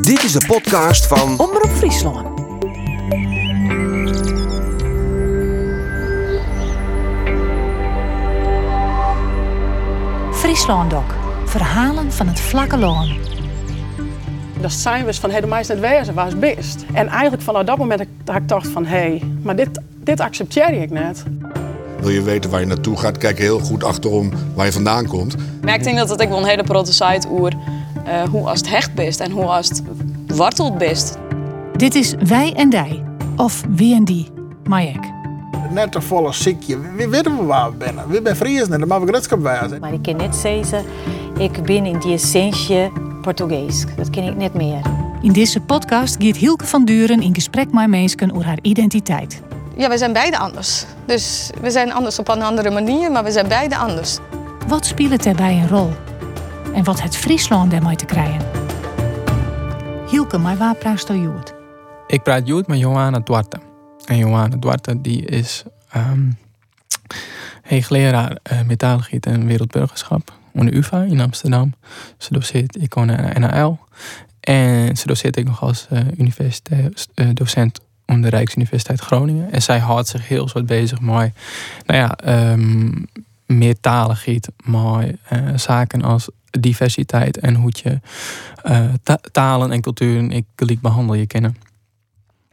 Dit is de podcast van Omroep Friesland. Frieslandok. Verhalen van het vlakke loon. Dat zijn we van, hey, de meisje net wezen, waar is best? En eigenlijk vanaf dat moment dat ik dacht van, hé, hey, maar dit, dit accepteer ik net. Wil je weten waar je naartoe gaat, kijk heel goed achterom waar je vandaan komt. Ik denk dat ook wel een hele grote site oer uh, hoe als het hecht best en hoe als het wortelt best. Dit is Wij en Dij, of Wie en Die, Majek. Net een volle ziekje. We weten we waar we zijn. We zijn Friesen en dat mag gretschap wijzen. Maar ik kan net zeggen, ik ben in die essentie Portugees. Dat ken ik net meer. In deze podcast gaat Hielke van Duren in gesprek met mensen over haar identiteit. Ja, we zijn beide anders. Dus we zijn anders op een andere manier, maar we zijn beide anders. Wat speelt daarbij een rol? En wat het Friesland daarmee te krijgen? Hielke, maar waar praat je Joet? Ik praat Joet met Johanna Duarte. En Johanna Duarte die is um, hoogleraar uh, metaalgiet en wereldburgerschap aan de UvA in Amsterdam. Ze doseert de NAL. En ze doseert ik nog als uh, universiteitsdocent aan de Rijksuniversiteit Groningen. En zij houdt zich heel soort bezig met, nou ja, um, meertaligheid, met uh, zaken als diversiteit en hoe je uh, talen en culturen ik gelijk behandel je kennen.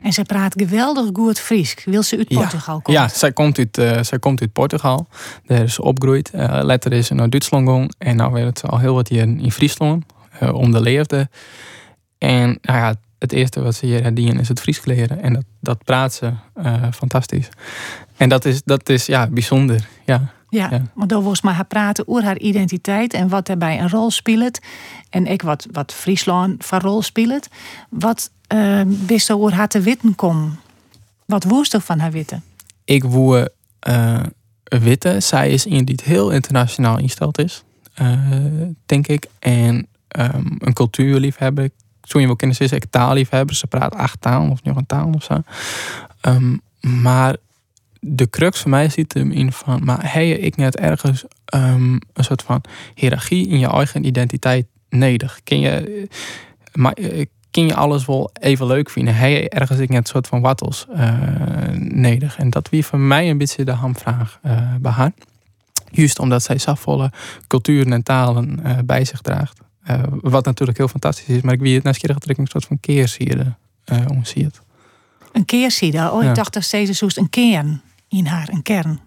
En zij praat geweldig goed Fries. Wil ze uit Portugal ja, komen? Ja, zij komt uit, uh, zij komt uit Portugal. Daar is ze opgegroeid. Uh, later is ze naar Duitsland gegaan. En nu werkt ze al heel wat hier in Friesland. Uh, om de leefde. En nou ja, het eerste wat ze hier herdienen is het Fries leren. En dat, dat praat ze fantastisch. En dat is, dat is ja, bijzonder. Ja. Ja, ja. want dan was maar haar praten over haar identiteit en wat daarbij een rol speelt. En ik wat, wat Friesland van rol speelt. Wat uh, wist je over haar te witten kom? Wat woest je van haar witten? Ik woe uh, witten. Zij is iemand die het heel internationaal ingesteld is, uh, denk ik. En um, een cultuurliefhebber. Zo je wel kennen, ze is echt taalliefhebber. Ze praat acht talen of nog een taal of zo. Um, maar de crux voor mij zit hem in van, maar heb je ik net ergens um, een soort van hiërarchie in je eigen identiteit nodig? Ken je, maar, ken je alles wel even leuk vinden? Heb je ergens ik net een soort van wattels uh, nodig? En dat wie voor mij een beetje de hamvraag uh, bij haar. Juist omdat zij zoveel culturen en talen uh, bij zich draagt. wat natuurlijk heel fantastisch is, maar ik wie het dat ik een soort van keersierde uh, omziet. Een keersierde? Oh, ja. ik dacht dat ze zoest een kern in haar, een kern.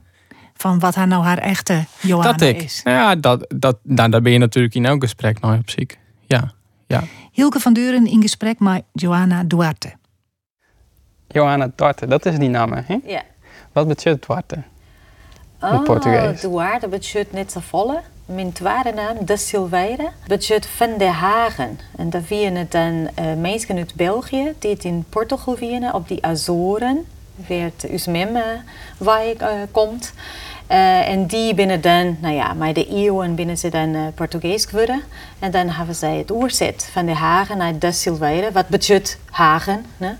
Van wat haar nou haar echte Johanna dat ik. is. Ja, dat, dat, nou, daar ben je natuurlijk in elk gesprek nou op zich. Ja, ja. Hilke van Duren in gesprek met Johanna Duarte. Johanna Duarte, dat is die naam, hè? Ja. Wat betekent Duarte? In oh, Portugees. Duarte betekent net zo volle. Mijn tweede naam, De Silveira, betekent van der Hagen. En daar vieren dan uh, mensen uit België die het in Portugal vieren, op die Azoren werd Usmem uh, waar ik uh, komt. Uh, en die binnen dan, nou ja, maar de eeuwen binnen ze dan Portugees geworden. En dan hebben zij het oorzet van de Hagen naar de Silveira, wat betekent Hagen. Ne?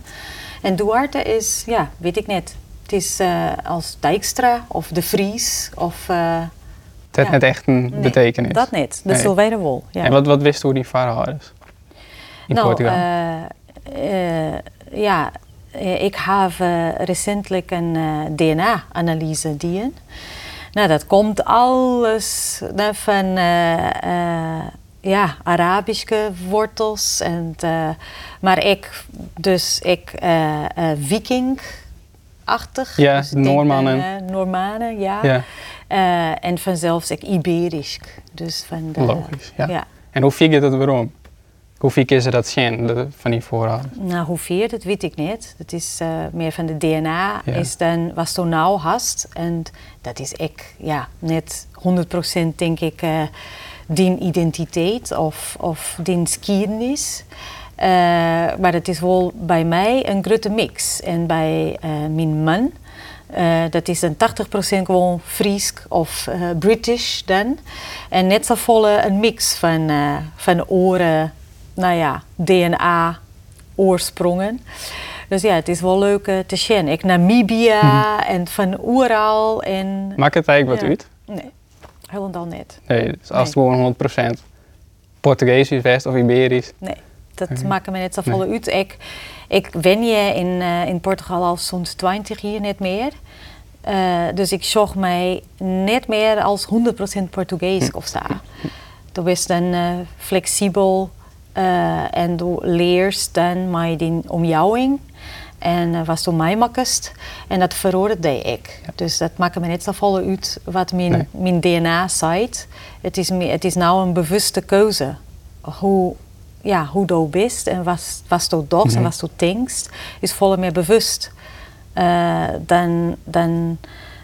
En Duarte is, ja, weet ik net. Het is als Dijkstra of de Vries of... het heeft ja. net echt een nee, betekenis. Dat niet, de nee. Silveira wol. Ja. En wat, wat wist hoe die vader is? In nou, Portugal? ja, ik heb uh, recentelijk een uh, DNA-analyse gedaan. Nou, dat komt alles van uh, ja, Arabische wortels. En, maar ik, dus ik, viking-achtig. Ja, dus Normannen. Normanen, ja. ja. en vanzelfs ik Iberisch. Dus van de, Logisch, ja. ja. En hoe vier je dat waarom? Hoe vier is dat zien van die voorouders? Nou, hoe vier, dat weet ik niet. Dat is uh, meer van de DNA, ja. is dan was zo nauw hast. En dat is ik, ja, net 100% denk ik, uh, die identiteit of, of skiernis. Uh, maar het is wel bij mij een grote mix. En bij mijn man, dat is een 80% gewoon Fries of British dan. En net zo volle een mix van, van oren nou ja, DNA-oorsprongen. Dus ja, het is wel leuk uh, te zien. Ik Namibia hm. en van Oeral. En, Maakt het eigenlijk ja. wat uit? Nee, helemaal niet. Nee, dus als nee. het gewoon 100% Portugees is, West of Iberisch. Nee. dat Mhm. maakt me net zo volle uit. Ik, ik ben je in, eh, in Portugal al zo'n 20 jaar niet meer. Eh, dus ik zocht mij niet meer als 100% Portugees of zo. Dat is dan eh, flexibel eh, en du leert dan met die omjouwing. En uh, was toen mij makkest. En dat verhoorde ik. Dus dat maakt me net zo volle uit wat mijn, Nee. mijn DNA zegt. Het is, me- het is nou een bewuste keuze. Hoe, ja, hoe du bent en wat, wat du doet en wat du denkst, is volle meer bewust. eh, dan, dan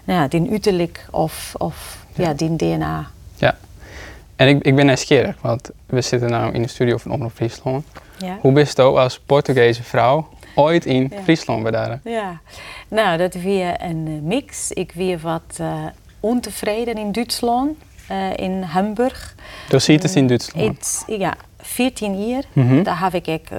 nou ja, die uiterlijk of, of ja. die DNA. Ja. En ik, ik ben nieuwsgierig, want we zitten nu in de studio van Omroep Friesland. Ja. Hoe bist je als Portugese vrouw ooit in Ja. Friesland bedaren? Ja, nou, dat weer een eh, mix. Ik weer wat eh, ontevreden in Duitsland, eh, in Hamburg. Dus ziet het in Duitsland. Ja, 14 jaar. Mhm. Daar heb ik ook eh,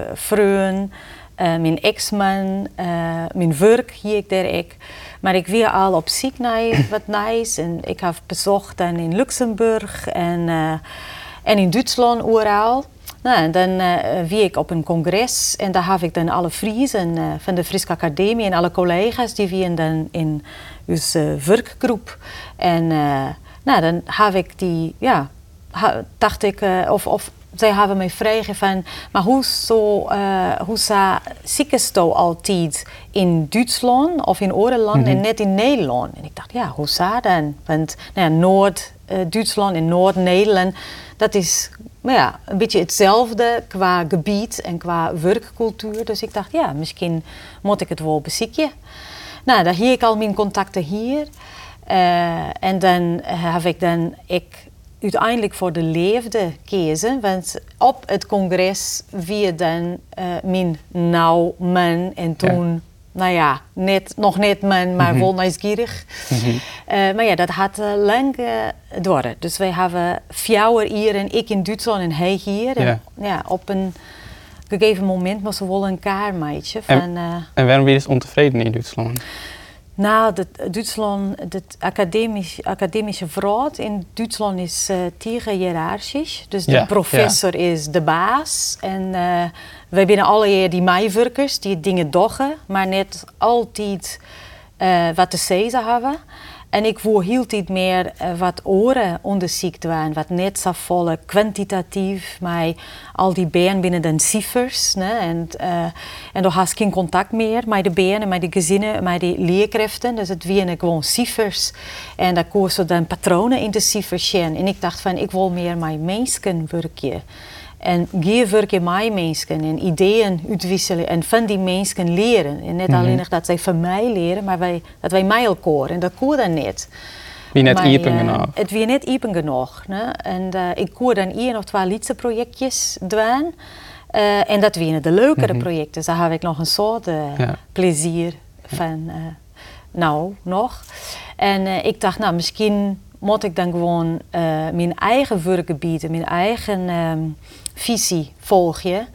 mijn ex-man, eh, mijn werk hier daar ik. Maar ik weer al op naar wat nice. En ik heb bezocht dan in Luxemburg en, eh, en in Duitsland overal. Nou, en dan eh wie ik op een congres en daar heb ik dan alle Friesen eh, van de Friese Academie en alle collega's die waren dan in onze werkgroep. En eh, nou, dan heb ik die, ja, dacht ik, eh, of, of zij hebben mij vragen van, maar hoe zo, eh hoe sa ziekest du altijd in Duitsland of in andere landen en net in Nederland? En ik dacht, ja, hoe sa dan? Want nou ja, Noord-Duitsland en Noord-Nederland, dat is nou ja, een beetje hetzelfde qua gebied en qua werkcultuur. Dus ik dacht, ja, misschien moet ik het wel bezieken. Nou, daar hier ik al mijn contacten hier. Eh, en dan heb ik dan ik uiteindelijk voor de leefde kiezen. Want op het congres wie dan eh, mijn nou man en toen, nou ja, net, nog net man, maar wel nieuwsgierig. Eh, maar ja, dat had eh, lang door. Dus wij hebben vier hier en ik in Duitsland en hij hier. En, Ja. ja, op een gegeven moment moesten we wel een kaartje En- van... eh, En waarom ben je dus ontevreden in Duitsland? Nou, dat, Duitsland, het academisch, academische vrouw in Duitsland is eh tegen hiërarchisch. Dus de Ja, professor is de baas. En eh wij binnen alle die meewerkers die dingen doggen, maar net altijd eh, wat te zeggen hebben. En ik heel tijd meer eh, wat oren onderzoekt waren, wat net zo volle kwantitatief, maar al die benen binnen de cijfers. Ne? En, eh en dan had ik geen contact meer met de benen, met de gezinnen, met die leerkrachten. Dus het waren gewoon cijfers. En daar kon ze dan patronen in de cijfers. En ik dacht van, ik wil meer met mensen werken. En geen werken met mensen en ideeën uitwisselen en van die mensen leren. En niet alleen dat zij van mij leren, maar wij, dat wij mij elkaar. En dat kon dan niet. Wie net iepen eh, genoeg. Het was net iepen genoeg. Ne? En eh, ik kon dan één of twee liedse projectjes doen. Eh, en dat waren de leukere projecten. Dus daar heb ik nog een soort Ja. plezier van. nou, nog. En ik dacht, nou, misschien moet ik dan gewoon mijn eigen werkgebied, mijn eigen ehm, visie volgen.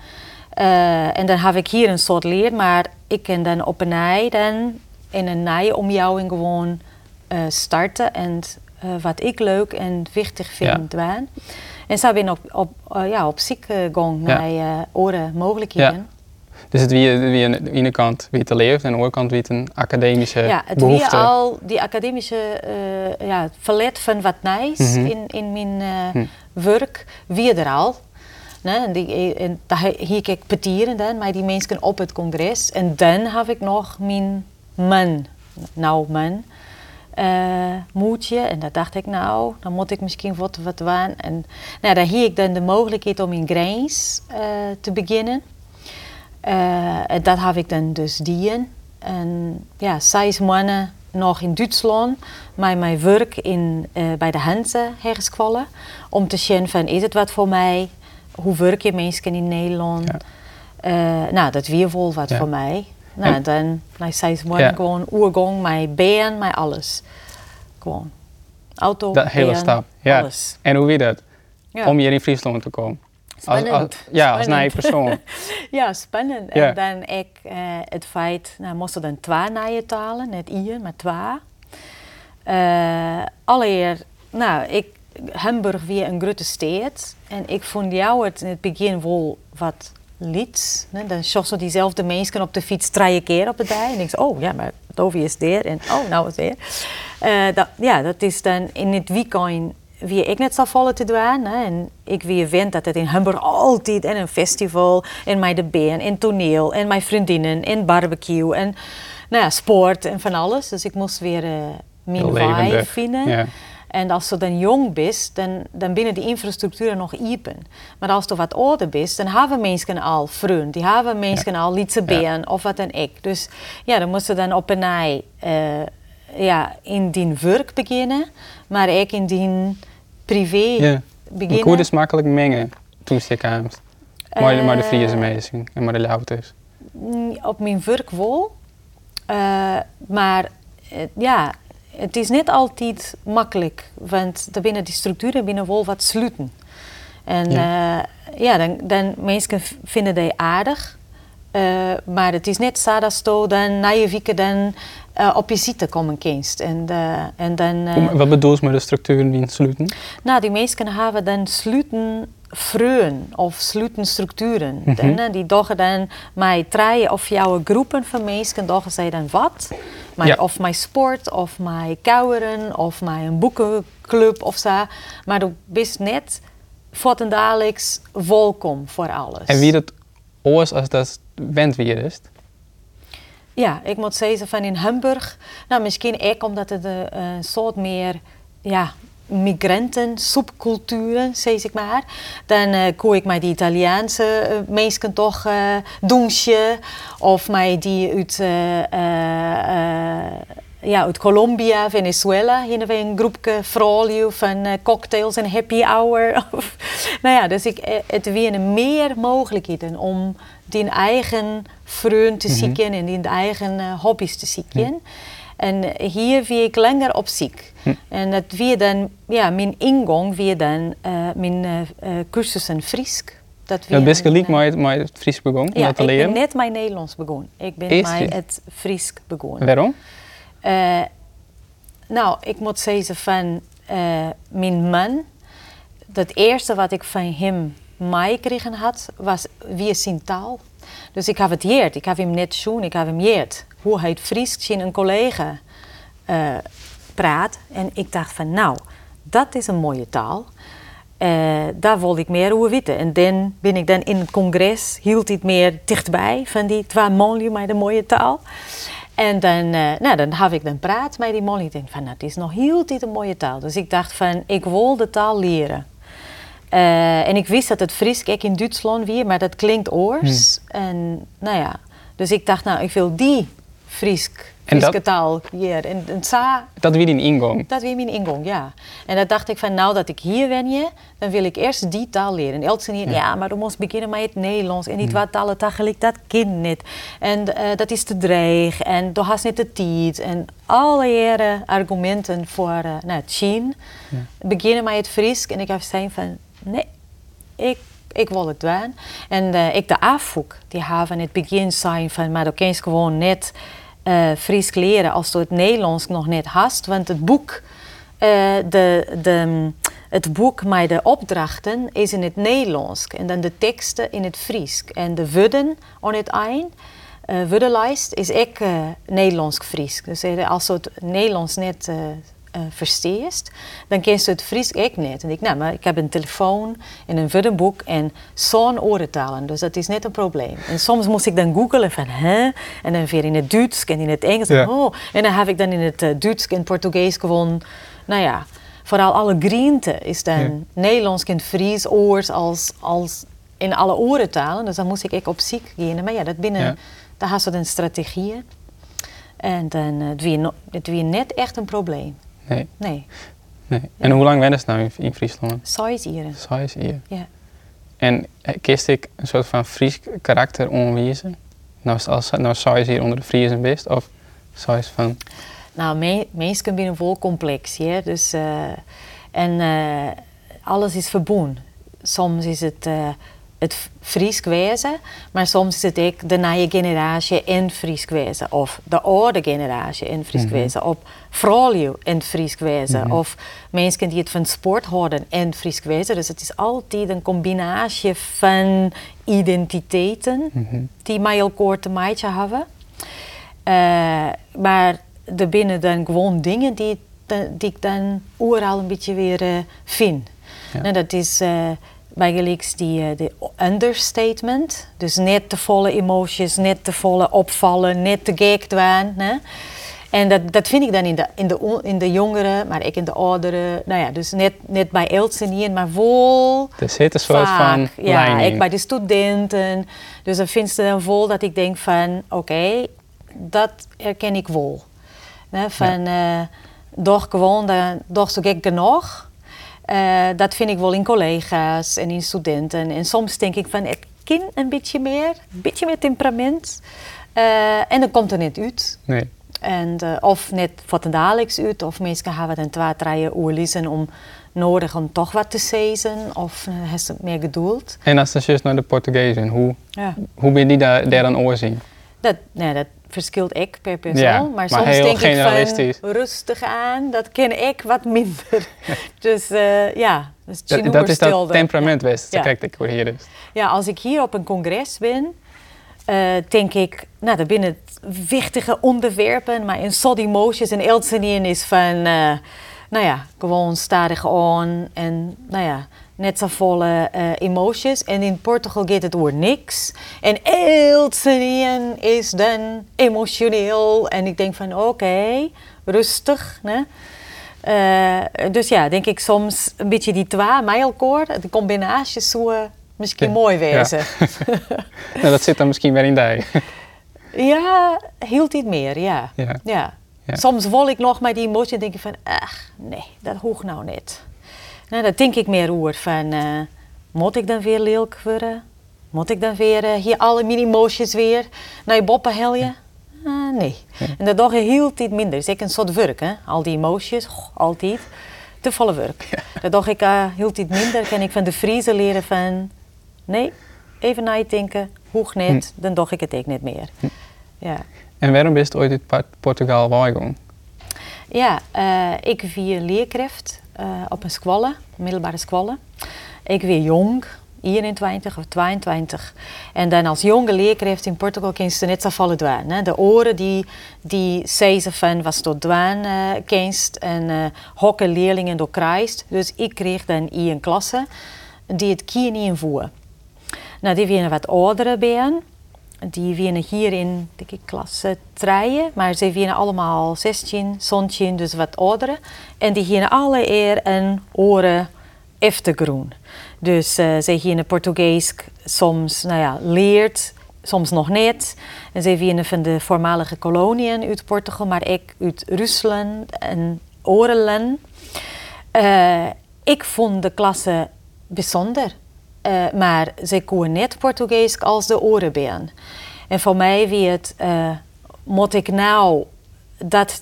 Eh, en dan heb ik hier een soort leer, maar ik kan dan op een ei dan in een nieuwe omjouwing gewoon eh, starten en eh, wat ik leuk en wichtig vind doen. En zo ben ik op, op, ja, op ziek gegaan Ja. naar eh andere mogelijkheden. Dus het wie, wie aan de ene kant wie te leeft en aan de andere kant wie het een academische Ja, het behoefte. al die academische eh ja, verlet van wat nice Mhm. in, in mijn Hm. werk, weer er al. En, die, en daar hier ik petieren dan, maar die mensen op het congres. En dan heb ik nog mijn man, nou man, eh moedje. En daar dacht ik, nou, dan moet ik misschien wat, wat doen. En nou, daar hier ik dan de mogelijkheid om in Grains eh, te beginnen. Eh, en dat heb ik dan dus dien. En ja, zes maanden nog in Duitsland, maar mijn werk in, eh, bij de Hanse hergevallen. Om te zien van, is het wat voor mij? Hoe werk je mensen in Nederland? Ja. Eh, nou, dat weer wel wat Ja. voor mij. Nou, En- dan na zes maanden Ja. gewoon oergang, mijn been, mijn alles. Gewoon. Auto, Dat hele been, stap. Ja. alles. En hoe wie dat? Om hier in Friesland te komen. Als, als, Spannend. ja, als Spannend. nieuwe persoon. Ja, spannend. En dan ik, eh, het feit, nou moesten dan twee nieuwe talen, niet één, maar twee. Eh allereer, nou, ik, Hamburg weer een grote stad. En ik vond jou het in het begin wel wat. Ne? Dan zag zo diezelfde mensen op de fiets drie keer op het dij. En denk je, oh ja, maar Dovi is er. En oh, nou is weer. Uh, dat, ja, dat is dan in het weekend wie ik net zo volle te doen. Hè? En ik wie wend dat het in Hamburg altijd en een festival en mij de band en toneel en mijn vriendinnen en barbecue en nou ja, sport en van alles. Dus ik moest weer uh, mijn vibe vinden. Ja. En als je dan jong bent, dan, dan binnen die infrastructuur nog iepen. Maar als je wat ouder bent, dan hebben mensen al vrienden. Die hebben mensen al lietse been of wat dan ik. Dus ja, dan moesten dan op een nij uh, ja, in die werk beginnen, maar ook in die privé ja. beginnen. Hoe dus makkelijk mengen toen je kwam? Maar, maar de Eh, Friese mensen en maar de Louters. Mm, Op mijn werk wel. Eh, maar eh, ja, het is niet altijd makkelijk. Want er binnen die structuren binnen wel wat sluiten. En ja, ja dan, dan mensen vinden die aardig. Eh, maar het is net zo dat je dan na je dan eh, op je zitten komen kinst. En, eh, en dan... eh, Wat bedoel je met de structuren die sluiten? nou, die mensen hebben dan sluiten vreun of sluiten structuren. En, eh, die doggen dan met drie of jouw groepen van mensen doggen zij dan wat. Maar, Ja. Of mijn sport, of mijn kouweren, of mijn boekenclub of zo. Maar du bent net voor en dagelijks welkom voor alles. En wie dat oors als dat wend weer is? Ja, ik moet zeggen van in Hamburg, nou misschien ook omdat het een eh, soort meer ja, migranten, subculturen, zeg ik maar. Dan eh koe ik mij die Italiaanse eh, mensen toch douchen. Of mij die uit, ja, uit Colombia, Venezuela. Hier een groepje vrouwen van cocktails en happy hour. Nou ja, dus ik, het weer meer mogelijkheden om die eigen vriend te zieken en die eigen hobby's te zieken. En hier wie ik langer op ziek. En dat weer dan, ja, mijn ingang weer dan eh, mijn eh, eh, cursussen Friesk. Dat Ja, best gelijk met, met het Fries begon, ja, met ik ben net mijn Nederlands begonnen. Ik ben mij je? het Friesk begonnen. Waarom? Nou, ik moet zeggen van mijn man. Het eerste wat ik van hem meegekregen had, was wie zijn taal. Dus ik heb het geleerd. Ik heb hem net zoen, ik heb hem geleerd. Hoe hij het Fries zien een collega eh, praat. En ik dacht van nou, dat is een mooie taal. Eh, daar wilde ik meer over weten. En dan ben ik dan in het congres, hield ik meer dichtbij van die twee mannen met de mooie taal. En dan, eh, nou, dan heb ik dan praat met die man. Ik denk van, nou, is nog heel tijd een mooie taal. Dus ik dacht van, ik wil de taal leren. Eh, en ik wist dat het Fries, kijk in Duitsland weer, maar dat klinkt oors. En nou ja, dus ik dacht, nou, ik wil die En dat- Frieske taal leren. En, en sa, Dat weer die ingang. dat weer mijn ingang, ja. En dan dacht ik van, nou dat ik hier ben je, dan wil ik eerst die taal leren. En Elke zei, ja. maar dan moest beginnen met het Nederlands. En niet wat talen tegelijk, dat kind niet. En eh, dat is te dreig. En du hast niet de tijd. En alle argumenten voor eh nou, zien. Beginnen met het Fries. En ik heb gezegd van, nee, ik ik wil het doen. En eh, ik de afvoek, die hebben in het begin zijn van, maar je gewoon net eh Fries leren als je het Nederlands nog net hast. Want het boek, eh, de, de, het boek met de opdrachten is in het Nederlands. En dan de teksten in het Fries. En de woorden aan het eind, eh woordenlijst, is eh, Nederlands-Fries. Dus als je het Nederlands net versteest, dan ken je het Fries ook niet. En ik, nou, maar ik heb een telefoon en een woordenboek en zo'n orentalen, dus dat is niet een probleem. En soms moest ik dan googelen van, hè? En dan weer in het Duits en in het Engels. Ja. Oh. En dan heb ik dan in het eh, Duits en Portugees gewoon, nou ja, vooral alle griente is dan Ja. Nederlands en Fries oors als, als in alle orentalen. Dus dan moest ik ook op ziek gaan. Maar ja, dat binnen, Ja. daar had ze strategieën. En dan, eh, het weer het weer net echt een probleem. Nee, Nee, nee. En hoe lang ben je nou in, in Friesland? Zes hier. Ja. En eh, kist ik een soort van Fries karakter onwezen? Nou, als, nou je hier onder de Friesen best? Of je van... Nou, me, mensen binnen vol complex, ja. Dus, eh, en eh, alles is verbonden. Soms is het het Fries wezen, maar soms is het ook de nieuwe generatie in Fries wezen. Of de oude generatie in Fries wezen. Of vrouwen in Fries wezen. Of mensen die het van sport houden in Fries wezen. Dus het is altijd een combinatie van identiteiten die met elkaar te maken hebben. Eh, maar er binnen dan gewoon dingen die, die ik dan overal een beetje weer eh, vind. En dat is uh, bijgelijks die uh, de understatement. Dus net te volle emoties, net te volle opvallen, net te gek doen. En dat, dat vind ik dan in de, in, de, in de jongeren, maar ik in de ouderen. Nou ja, dus net, net bij Elsen maar vol. Er zit een soort van Ja, ik bij de studenten. Dus dan vind ze dan vol dat ik denk van, oké, dat herken ik wel. Nee, van, ja. uh, doch gewoon, doch zo gek genoeg. Uh, dat vind ik wel in collega's en in studenten. En soms denk ik van, het kind een beetje meer, een beetje meer temperament. Uh, en dan komt er net uit. Nee. En, uh, of net wat een dadelijks uit, of mensen hebben dan twee, drie uur om nodig om toch wat te zezen, of heeft ze meer geduld. En als je naar de Portugezen, hoe, ja. hoe ben je die daar, daar dan oorzien? Dat, nee, dat verschilt ik per persoon, ja, maar, maar soms denk ik van rustig aan, dat ken ik wat minder. dus uh, ja, dus dat, dat is dat temperament ja. west, ja. kijk ik hier is. Ja, als ik hier op een congres ben, uh, denk ik, nou, daar binnen wichtige onderwerpen, maar in Sod Emotions en Elsenien is van, uh, nou ja, gewoon stadig aan en, nou ja, net zo volle uh, emoties. En in Portugal gaat het over niks. En Elsenien is dan emotioneel. En ik denk van, oké, okay, rustig. Né? Uh, dus ja, denk ik soms een beetje die twee elkaar, de combinatie zou misschien ja. mooi wezen. Ja. nou, dat zit dan misschien weer in die. ja, hield niet meer, ja. ja. ja. Soms wil ik nog met die emotie en denk ik van, ach, nee, dat hoeft nou niet. Nou, dat denk ik meer over van, uh, moet ik dan weer lelijk worden? Moet ik dan weer uh, hier alle mini-moosjes weer naar je boppen heljen? Uh, nee. Ja. En dat doe je heel tijd minder. Het is een soort werk, hè? Al die emoties, altijd. Te volle werk. Ja. Dat doe ik heel tijd minder. Kan ik van de Friese leren van, nee, even nadenken, hoe net, hm. dan doe ik het ook niet meer. Hm. Ja. En waarom is het ooit uit Portugal weggegaan? Ja, ik vier leerkracht uh, op een squalle, middelbare squalle. Ik weer jong, 21 of 22. En dan als jonge leerkracht in Portugal kun je net zo vallen dwaan. De oren die, die zeiden van was door dwaan uh, en uh, hokken leerlingen door kruist. Dus ik kreeg dan in een klasse die het kier niet invoer. Nou, die waren wat oudere bij die winnen hier in ik, klasse 3, maar ze winnen allemaal 16, 17, dus wat ouderen. En die gaan alle eer en oren eftergroen. Dus uh, ze gaan Portugees soms nou ja, leert, soms nog niet. En ze winnen van de voormalige koloniën uit Portugal, maar ik uit Rusland en Orenland. Uh, ik vond de klasse bijzonder. Uh, maar ze konden net Portugees als de oren En voor mij wie het, uh, moet ik nou dat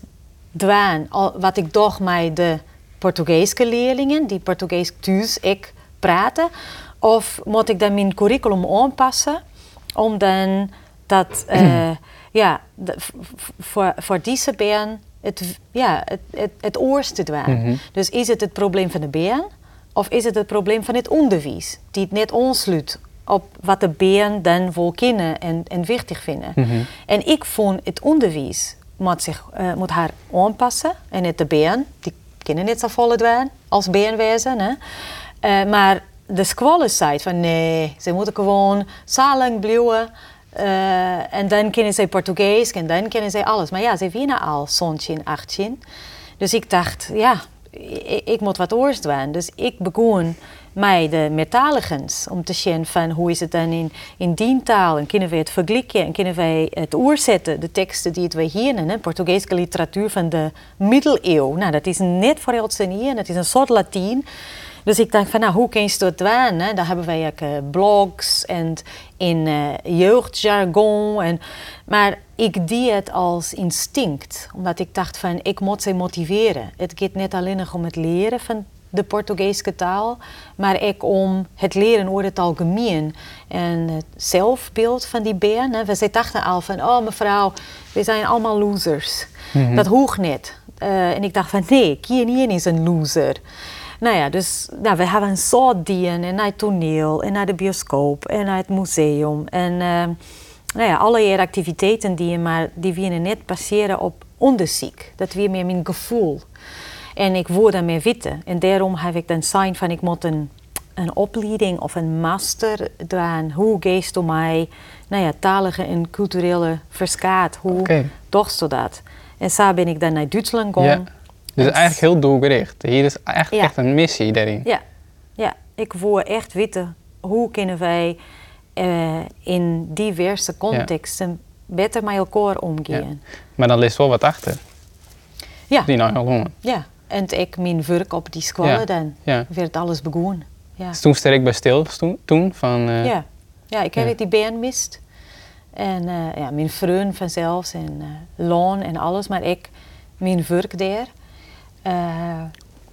doen wat ik toch met de Portugese leerlingen, die Portugees thuis ik praten, of moet ik dan mijn curriculum aanpassen om dan dat, uh, ja, voor, voor deze been het, ja, het, het, het oors te doen. Mm -hmm. Dus is het het probleem van de been? Of is het het probleem van het onderwijs, die het net onsluit op wat de BN dan vol kennen en, en wichtig vinden? Mm -hmm. En ik vond het onderwijs moet, zich, uh, moet haar aanpassen en het de BN, die kennen niet zo dwaan als BN wezen. Hè? Uh, maar de squallen zei van nee, ze moeten gewoon zalig blijven. Uh, en dan kennen ze Portugees en dan kennen ze alles. Maar ja, ze winnen al zo'n 18. Dus ik dacht, ja, ik, moet wat oors doen. Dus ik begon met de metaligens om te zien van hoe is het dan in, in die taal en kunnen we het vergelijken en kunnen wij het oorzetten, de teksten die het wij hier hebben, Portugese literatuur van de middeleeuwen. Nou, dat is net voor ons hier, dat is een soort Latijn. Dus ik dacht van, nou, hoe kun je dat doen? Hè? Daar hebben wij ook uh, blogs en in uh, jeugdjargon. En, maar ik die het als instinct. Omdat ik dacht van, ik moet ze motiveren. Het gaat niet alleen nog om het leren van de Portugese taal, maar ook om het leren over het algemeen. En het zelfbeeld van die hè. We dachten al van, oh mevrouw, we zijn allemaal losers. Dat hoeft niet. Eh, en ik dacht van, nee, Kienien is een loser. Nou ja, dus nou, we hebben een soort dieren en naar het toneel en naar de bioscoop en naar het museum. En eh, nou ja, allerlei activiteiten die, maar die we net passeren op onderzoek. Dat weer meer mijn gevoel. En ik word daarmee weten. En daarom heb ik dan zijn van ik moet een, een opleiding of een master doen. Hoe geest door mij, nou ja, talige en culturele verskaat. Hoe toch zo dat? En zo ben ik dan naar Duitsland gegaan. Dus eigenlijk heel doelgericht. Hier is echt, Ja. echt een missie daarin. Ja, ja. ik wil echt weten hoe kunnen wij eh, in diverse contexten beter met elkaar omgaan. Maar dan ligt wel wat achter. Ja, Die nou ja. En ik mijn werk op die school dan Ja. werd alles begonnen. Ja. Dus toen sterk bij stil toen, van... eh, ja. ja, ik heb die band mist. En eh, ja, mijn vriend vanzelfs en loon en alles, maar ik, mijn werk daar. Eh,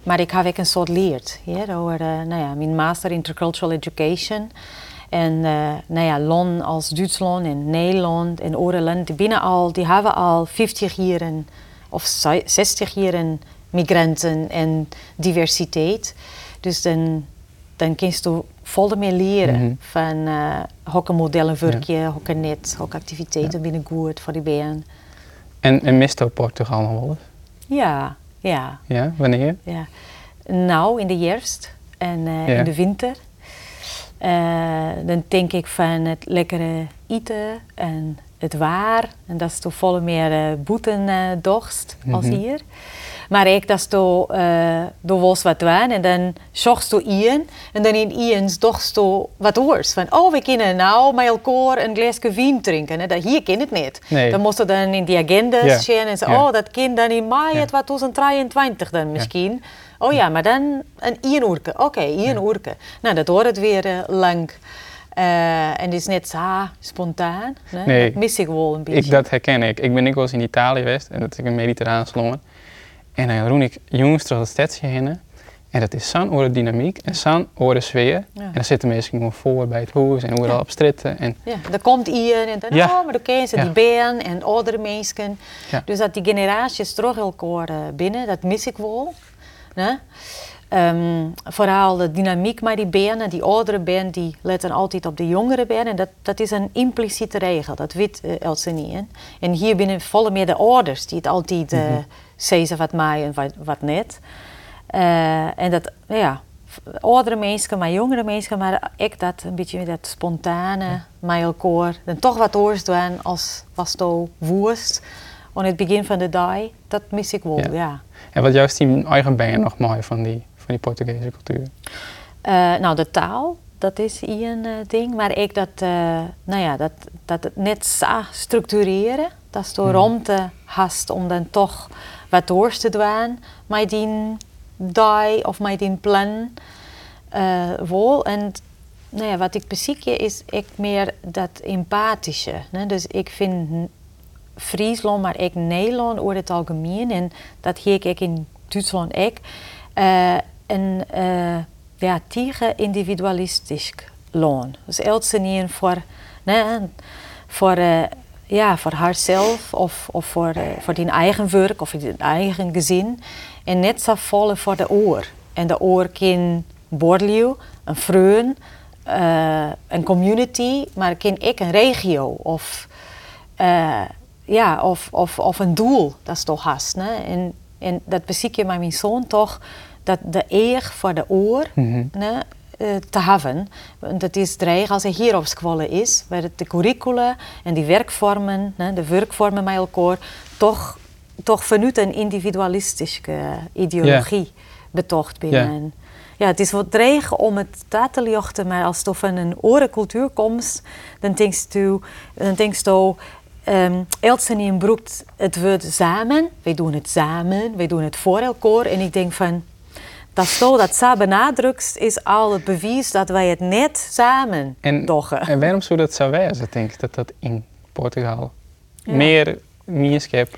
maar ik heb ook een soort leerd, ja, over eh, nou ja, mijn master intercultural education. En eh, nou ja, Lon als Duitsland en Nederland en Oreland, die binnen al, die hebben al 50 jaar of zai- 60 jaar migranten en diversiteit. Dus dan, dan kun je volle meer leren Mhm. van uh, welke modellen werk je, welke net, welke activiteiten binnen goed voor die baan. En, en mist Portugal nog wel eens? Ja, ja, Ja, wanneer? ja. Nou, in de herfst en eh, Ja. in de winter. Eh, dan denk ik van het lekkere eten en het waar. En dat is toch volle meer uh, boetendorst als Mhm. hier. Maar ik dat is toch uh, door was wat waan en dan zocht je Ian en dan in Ian's je wat oors. Van oh, we kunnen nou met elkaar een glaasje wien drinken. Hè? Dat hier kan het niet. Nee. Dan moest je dan in die agendas zien en zeggen, oh, dat kind dan in mei Ja. het 2023 dan misschien. Oh ja, maar dan een één uurke. Oké, één uurke. Nou, dat wordt het weer eh, lang. Eh, en het is net zo spontaan. Nee. Dat mis ik wel een beetje. Ik, dat herken ik. Ik ben ik eens in Italië geweest en dat is een mediterraan land. En dan roen ik jongens door het stadje heen. En dat is zo'n oren dynamiek en zo'n oren sfeer. Ja. En dan zitten mensen gewoon voor bij het huis en overal Ja. op stritten. En Ja, er komt Ian en dan, Ja. oh, maar dan ken ze die band en oudere mensen. Dus dat die generaties terug elkaar eh, binnen, dat mis ik wel. Ehm, vooral de dynamiek met die banden, die oudere band, die letten altijd op de jongere band. En dat, dat is een impliciete regel, dat weet uh, Elsa niet. hè. En hier binnen vallen meer de ouders die het altijd eh zeggen wat mij en wat, wat net. Eh, en dat, ja, oudere mensen, maar jongere mensen, maar ik dat een beetje dat spontane, met elkaar, dan toch wat oors doen als was het woest. Aan het begin van de dag, dat mis ik wel, Ja. ja. En wat juist die eigen benen nog mooi van die, van die Portugese cultuur. Eh, nou, de taal, dat is hier een eh, ding. Maar ik dat, nou ja, dat, dat het net structureren. Dat is de ruimte hast om dan toch wat door te doen. Met die of met die plan. wel. En nou ja, wat ik beziekje is ik meer dat empathische. Dus ik vind Friesland, maar ik Nederland over het algemeen. En dat hier ik in Duitsland ook. eh, een eh, ja, tegen individualistisch land. Dus niet voor, né, voor, ja, voor haarzelf of, of voor, eh, voor die eigen werk of die eigen gezin. En net zo volle voor de oor. En de oor kan Bordeaux, een vreun, eh, een community, maar kan ik een regio of, eh, ja, of, of, of een doel, dat is toch haast. Né? En, en dat beziek je met mijn zoon toch, dat de eer voor de oor Mhm. Te hebben. Dat is regel als hij hier op school is, waar het de curricula en die werkvormen, de werkvormen met elkaar, toch, toch vanuit een individualistische ideologie betocht binnen. Ja, het is wat dreig om het daar te lichten, maar als je van een orencultuur komt, dan denk je, dan denk je um, Elsen broekt het woord samen. Wij doen het samen, wij doen het voor elkaar. En ik denk van, dat zo dat zo benadrukt, is al het bewijs dat wij het net samen En, doen. en waarom zou dat zo wezen, denk ik, dat dat in Portugal meer gemeenschap...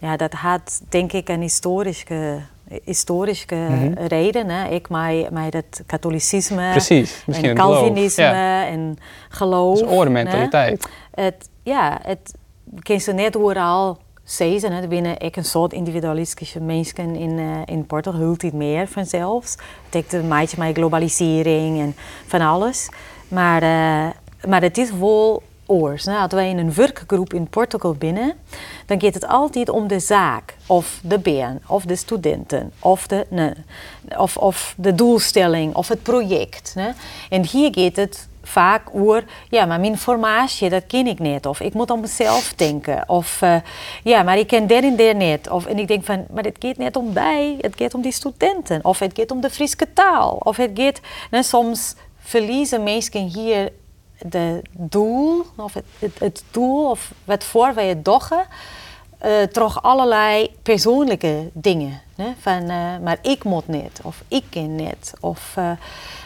Ja, dat had denk ik een historische historische Mhm. reden. Hè. Ik met, met het katholicisme Precies, en geloof. Calvinisme Ja, en geloof. dat is oude hè. mentaliteit. Het, ja, het kun je net overal Er binnen ik een soort individualistische mensen in, eh, in Portugal, hult het meer vanzelfs. Het heeft een beetje met globalisering en van alles. Maar, eh, maar het is wel oors. Als wij in een werkgroep in Portugal binnen, dan gaat het altijd om de zaak, of de baan, of de studenten, of de, of, of de doelstelling, of het project. En hier gaat het vaak over, ja, maar mijn formatie, dat ken ik niet. Of ik moet aan mezelf denken. Of, eh, ja, maar ik ken der en der niet. Of, en ik denk van, maar het gaat niet om mij, het gaat om die studenten. Of het gaat om de Friese taal. Of het gaat, nou, soms verliezen mensen hier de doel, of het, het, het doel, of wat voor wij het doggen, eh toch allerlei persoonlijke dingen. Van, eh, maar ik moet niet, of ik ken niet, of, eh,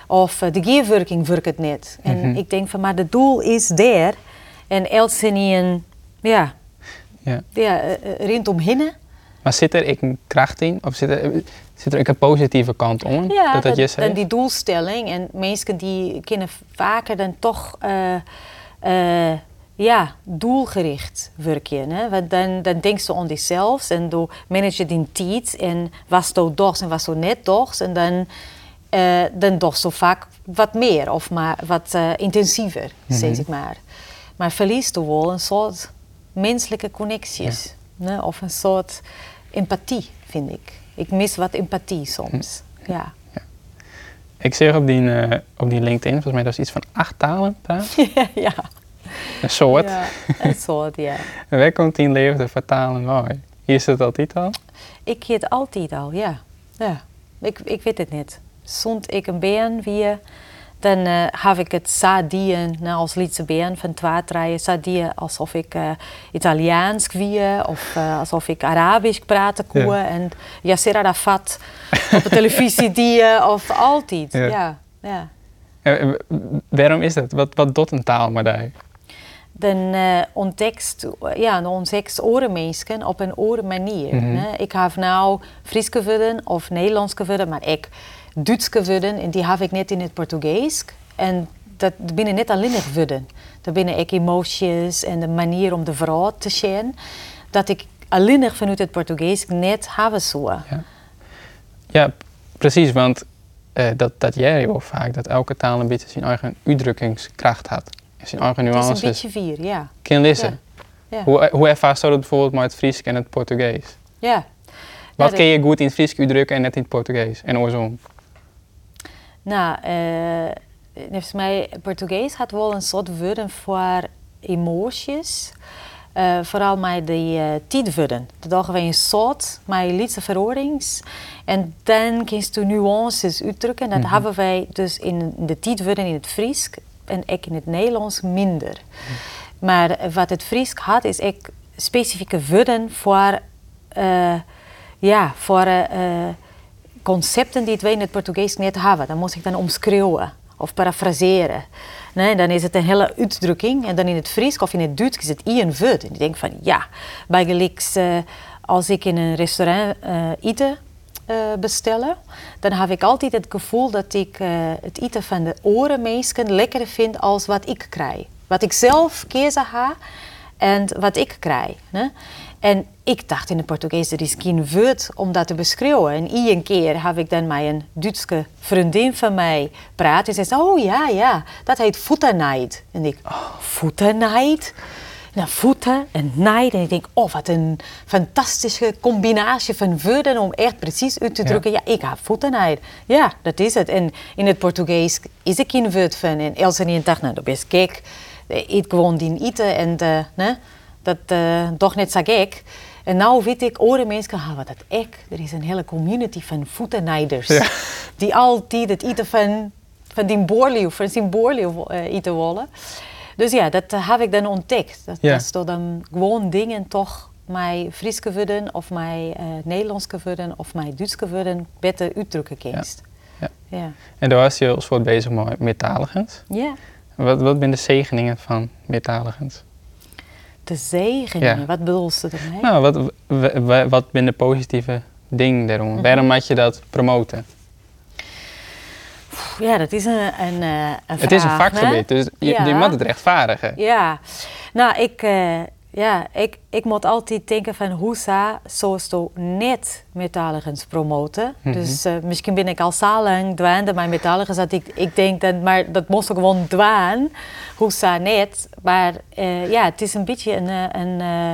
of de geerwerking werkt het niet. En Mhm. ik denk van, maar het doel is daar. En els ze niet een, ja, Ja. ja eh, rindomheen. Maar zit er ik een kracht in? Of zit er, zit er ook een positieve kant om? Ja, dat, dat dan zegt? die doelstelling. En mensen die kunnen vaker dan toch ja, doelgericht werken. Hè? Want dan, dan denk ze aan zichzelf en dan manage je die tijd. En was zo dogs en was zo net dogs. En dan, eh dan zo vaak wat meer of maar wat eh, intensiever, zeg ik maar. Maar verliest toch wel een soort menselijke connecties. hè? Of een soort empathie, vind ik. Ik mis wat empathie soms. Ja. Ik zeg op die, eh, op die LinkedIn, volgens mij dat is iets van acht talen praat. ja. Een soort. Ja, een soort, ja. En waar komt die leefde vertalen mooi? Hier is het altijd al. Ik heet altijd al, ja. ja. Ik, ik weet het niet. Zond ik een been weer, dan heb ik het sadien nou, als Lietse been van twee sadien alsof ik eh, Italiaans wie of eh, alsof ik Arabisch praten koe Ja. en Yasser Arafat op de televisie die of altijd. Ja. Ja. Ja, waarom is dat? Wat, wat doet een taal maar daar? Dan eh ontdekt, ja, dan ontdekt orenmensen op een oren manier. Mhm. Ik heb nou Fries geworden of Nederlands geworden, maar ik Duits geworden en die heb ik net in het Portugees. En dat binnen net alleen geworden. Dat binnen ik emoties en de manier om de vrouw te zien. Dat ik alleen vanuit het Portugees net heb zo. Ja, precies, want eh, dat, dat jij wel vaak, dat elke taal een beetje zijn eigen uitdrukkingskracht had. En zijn eigen Het is een nuances beetje vier, ja. kan lezen. Ja. Hoe, hoe ervaar je dat bijvoorbeeld met het Fries en het Portugees? ja. Wat dat- kun je goed in het Fries uitdrukken en net in het Portugees? En andersom. Nou, eh volgens mij, Portugees had wel een soort woorden voor emoties. Eh, vooral met die uh, tijdwoorden. Dat dagen we een soort met lietse verorings. En dan kun je nuances uitdrukken. Dat Mhm. hebben wij dus in de tijdwoorden in het Fries en ik in het Nederlands minder. Maar wat het Fries had, is ik specifieke woorden voor, eh, ja, voor eh, concepten die wij in het Portugees niet hebben. Dan moest ik dan omschreeuwen of parafraseren. Nee, dan is het een hele uitdrukking. En dan in het Fries of in het Duits is het één woord. En ik denk van ja, bij eh, als ik in een restaurant eh eten bestellen, dan heb ik altijd het gevoel dat ik eh, het eten van de orenmeesken lekkerder vind als wat ik krijg. Wat ik zelf kiezen ga en wat ik krijg. En ik dacht in het Portugees, er is geen woord om dat te beschrijven. En één keer heb ik dan met een Duitse vriendin van mij praten. En ze zei, oh ja, ja, dat heet voetennijd. En ik, voetennijd? Nou, voeten en nijd. En ik denk, oh, wat een fantastische combinatie van woorden om echt precies uit te drukken. Ja, ik heb voetennijd. Ja, dat is het. En in het Portugees is er geen woord van. En Elsa dacht, nou, dat is gek. Ik gewoon die eten en eh, ne? dat eh toch net zo gek. En nou weet ik, oren mensen, ah, wat dat ik. Er is een hele community van voetennijders. Ja. Die altijd het eten van, van die boorleeuw, van zijn boorleeuw eh, eten willen. Dus ja, dat eh, heb ik dan ontdekt. Dat, Ja. dat is toch dan gewoon dingen toch mij Fries geworden of mij eh, Nederlands geworden of mij Duits geworden beter uitdrukken kunst. Ja. Ja. En daar was je als soort bezig met meertaligens. ja. Wat, wat zijn de zegeningen van meertaligens? De zegeningen, Ja. wat bedoel je ermee? Nou, wat, wat zijn de positieve ding daarom? Waarom had je dat promoten? Ja, dat is een, een, eh, een het is een vraag, hè? vakgebied, dus je, Ja. je moet het rechtvaardigen. Ja, nou, ik, eh, ja, ik, ik moet altijd denken van hoe zou to net metalligens promoten. Mhm. Dus eh, misschien ben ik al zo lang dwaande bij metalligens dat ik, ik denk dat, maar dat moest ik gewoon dwaan. Hoe zou net, maar eh, ja, het is een beetje een, eh, een, eh,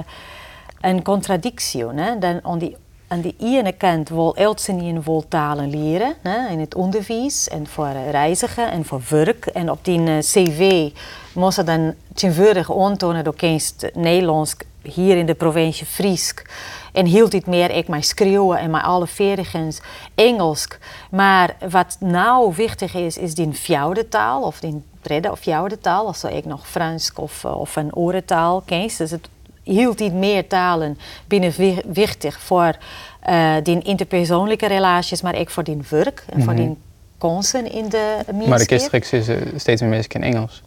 een contradictie. Hè? Dan aan die aan de ene kant wil Eltsenien wil talen leren in het onderwijs en voor reizigen en voor werk. En op die eh, cv moest ze dan tegenwoordig aantonen door kinst Nederlands hier in de provincie Friesk. En hield dit meer ik mijn schreeuwen en mijn alle veerdigens Engels. Maar wat nou wichtig is, is die vierde taal of die derde of vierde taal. Als ik nog Frans of, eh, of een orentaal ken. Dus het hield niet meer talen binnen wi- wichtig voor eh, die interpersoonlijke relaties, maar ook voor die werk en voor Mhm. die kansen in de Maar de kistreeks is eh, steeds meer mensen in Engels.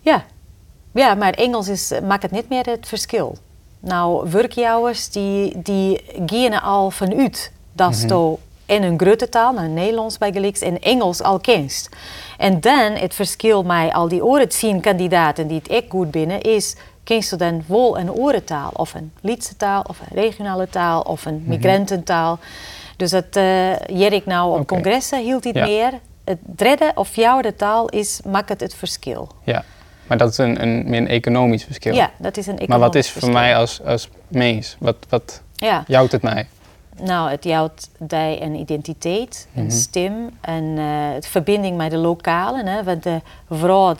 Ja. ja, maar Engels is, maakt het niet meer het verschil. Nou, werkjouwers die, die gaan al vanuit dat Mhm. je in een grote taal, nou, Nederlands bij gelijks, en Engels al kent. En dan het verschil met al die oren zien kandidaten die het echt goed binnen is, je dan wel een orentaal of een Lietse taal of een regionale taal of een migrantentaal. Dus dat uh, Jerik nou op congressen hield dit Ja. meer. Het derde of vierde taal is, maakt het het verschil. Ja, maar dat is een, een, meer een economisch verschil. Ja, dat is een maar wat is economisch voor verschil. mij als, als mens? Wat, wat Ja, jouwt het mij? nou, het jouwt die een identiteit, een Mhm. stem en eh, het verbinding met de lokalen. Hè, want de vrouw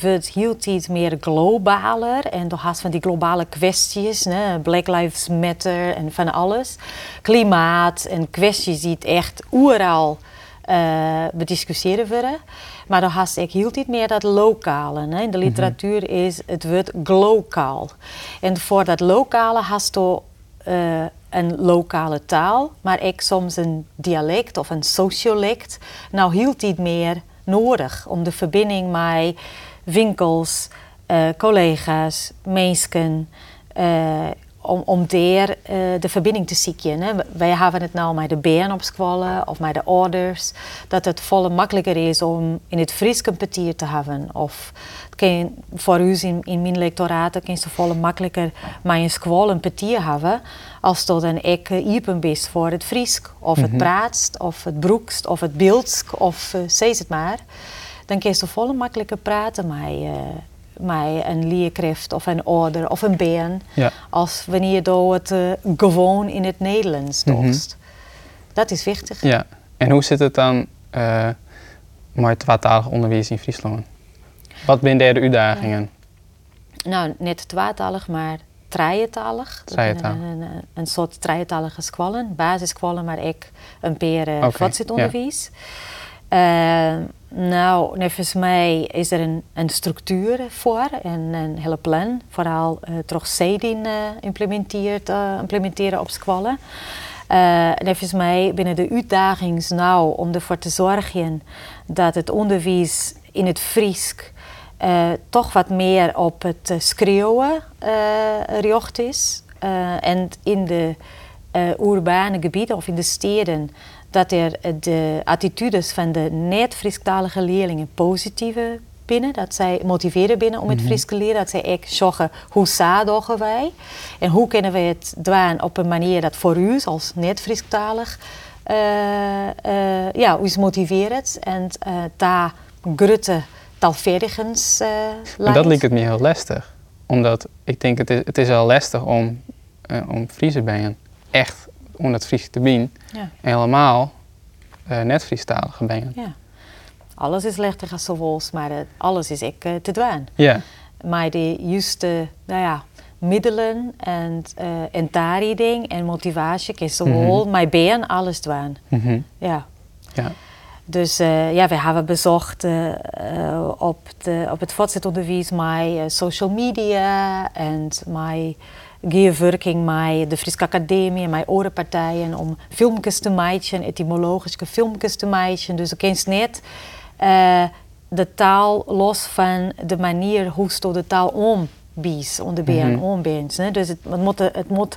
wordt heel iets meer globaler en door haast van die globale kwesties, hè, Black Lives Matter en van alles. Klimaat en kwesties die het echt oeral eh bediscussiëren worden. Maar dan haast ik hield niet meer dat lokale. Hè. In de literatuur is het woord glokaal. En voor dat lokale haast je eh, een lokale taal, maar ik soms een dialect of een sociolect. Nou hield niet meer nodig om de verbinding met winkels, eh, collega's, mensen, eh, om, om daar eh, de verbinding te zoeken. Hè. Wij hebben het nou met de beren op scholen of met de ouders, dat het volle makkelijker is om in het Fries een te hebben. Of kan voor u in, in mijn lectoraten kan je volle makkelijker met een school een petier hebben, als tot een ik iepen bist voor het Fries, of het praatst, of het broekst, of het beeldsk, of uh, zeg het maar. Dan kun je volle makkelijker praten met, uh, met een leerkracht of een ouder of een Ja. als wanneer je het uh, gewoon in het Nederlands Mhm. doet. Dat is wichtig. Ja. En hoe zit het dan eh met tweetalig onderwijs in Friesland? Wat zijn de uitdagingen? Nou, net tweetalig, maar. Trijetaal. Een, een, een, soort trijetalige squallen, basissquallen, maar ik een peer uh, voortzitonderwijs. Uh, nou, mij is er een, een structuur voor en een hele plan. Vooral uh, toch CEDIN uh, implementeert, uh, implementeren op squallen. Uh, en volgens mij binnen de uitdagingen nou om ervoor te zorgen dat het onderwijs in het Friesk toch wat meer op het schreeuwen gericht is. en in de urbane gebieden of in de steden dat er de attitudes van de niet-Friesktalige leerlingen positieve binnen. Dat zij motiveren binnen om het Fries te leren. Dat zij ook zeggen, hoe zagen wij? En hoe kunnen we het doen op een manier dat voor u als niet-Friesktalig uh, uh, ja, ons motiveert. En uh, daar grote taalvaardigens uh, Maar dat lijkt het me heel lastig. Omdat ik denk, het is, het is al lastig om, om Friese ben echt om dat Fries te bieden. Ja. En helemaal uh, net Friestalige ben. Ja. Alles is lichter als zoals, maar uh, alles is ik uh, te doen. Ja. Maar de juiste, nou ja, middelen en, en daariding en motivatie kan zowel mm -hmm. mijn alles doen. Mm -hmm. Ja. ja. Dus uh, ja, we hebben bezocht uh, op, de, op het voortzetonderwijs met social media en met gearworking met de Friese Academie en met orenpartijen om filmpjes te maken, etymologische filmpjes te maken. Dus je kunt niet uh, de taal los van de manier hoe je de taal ombies, onder mm -hmm. ombindt. Dus het, het moet, het moet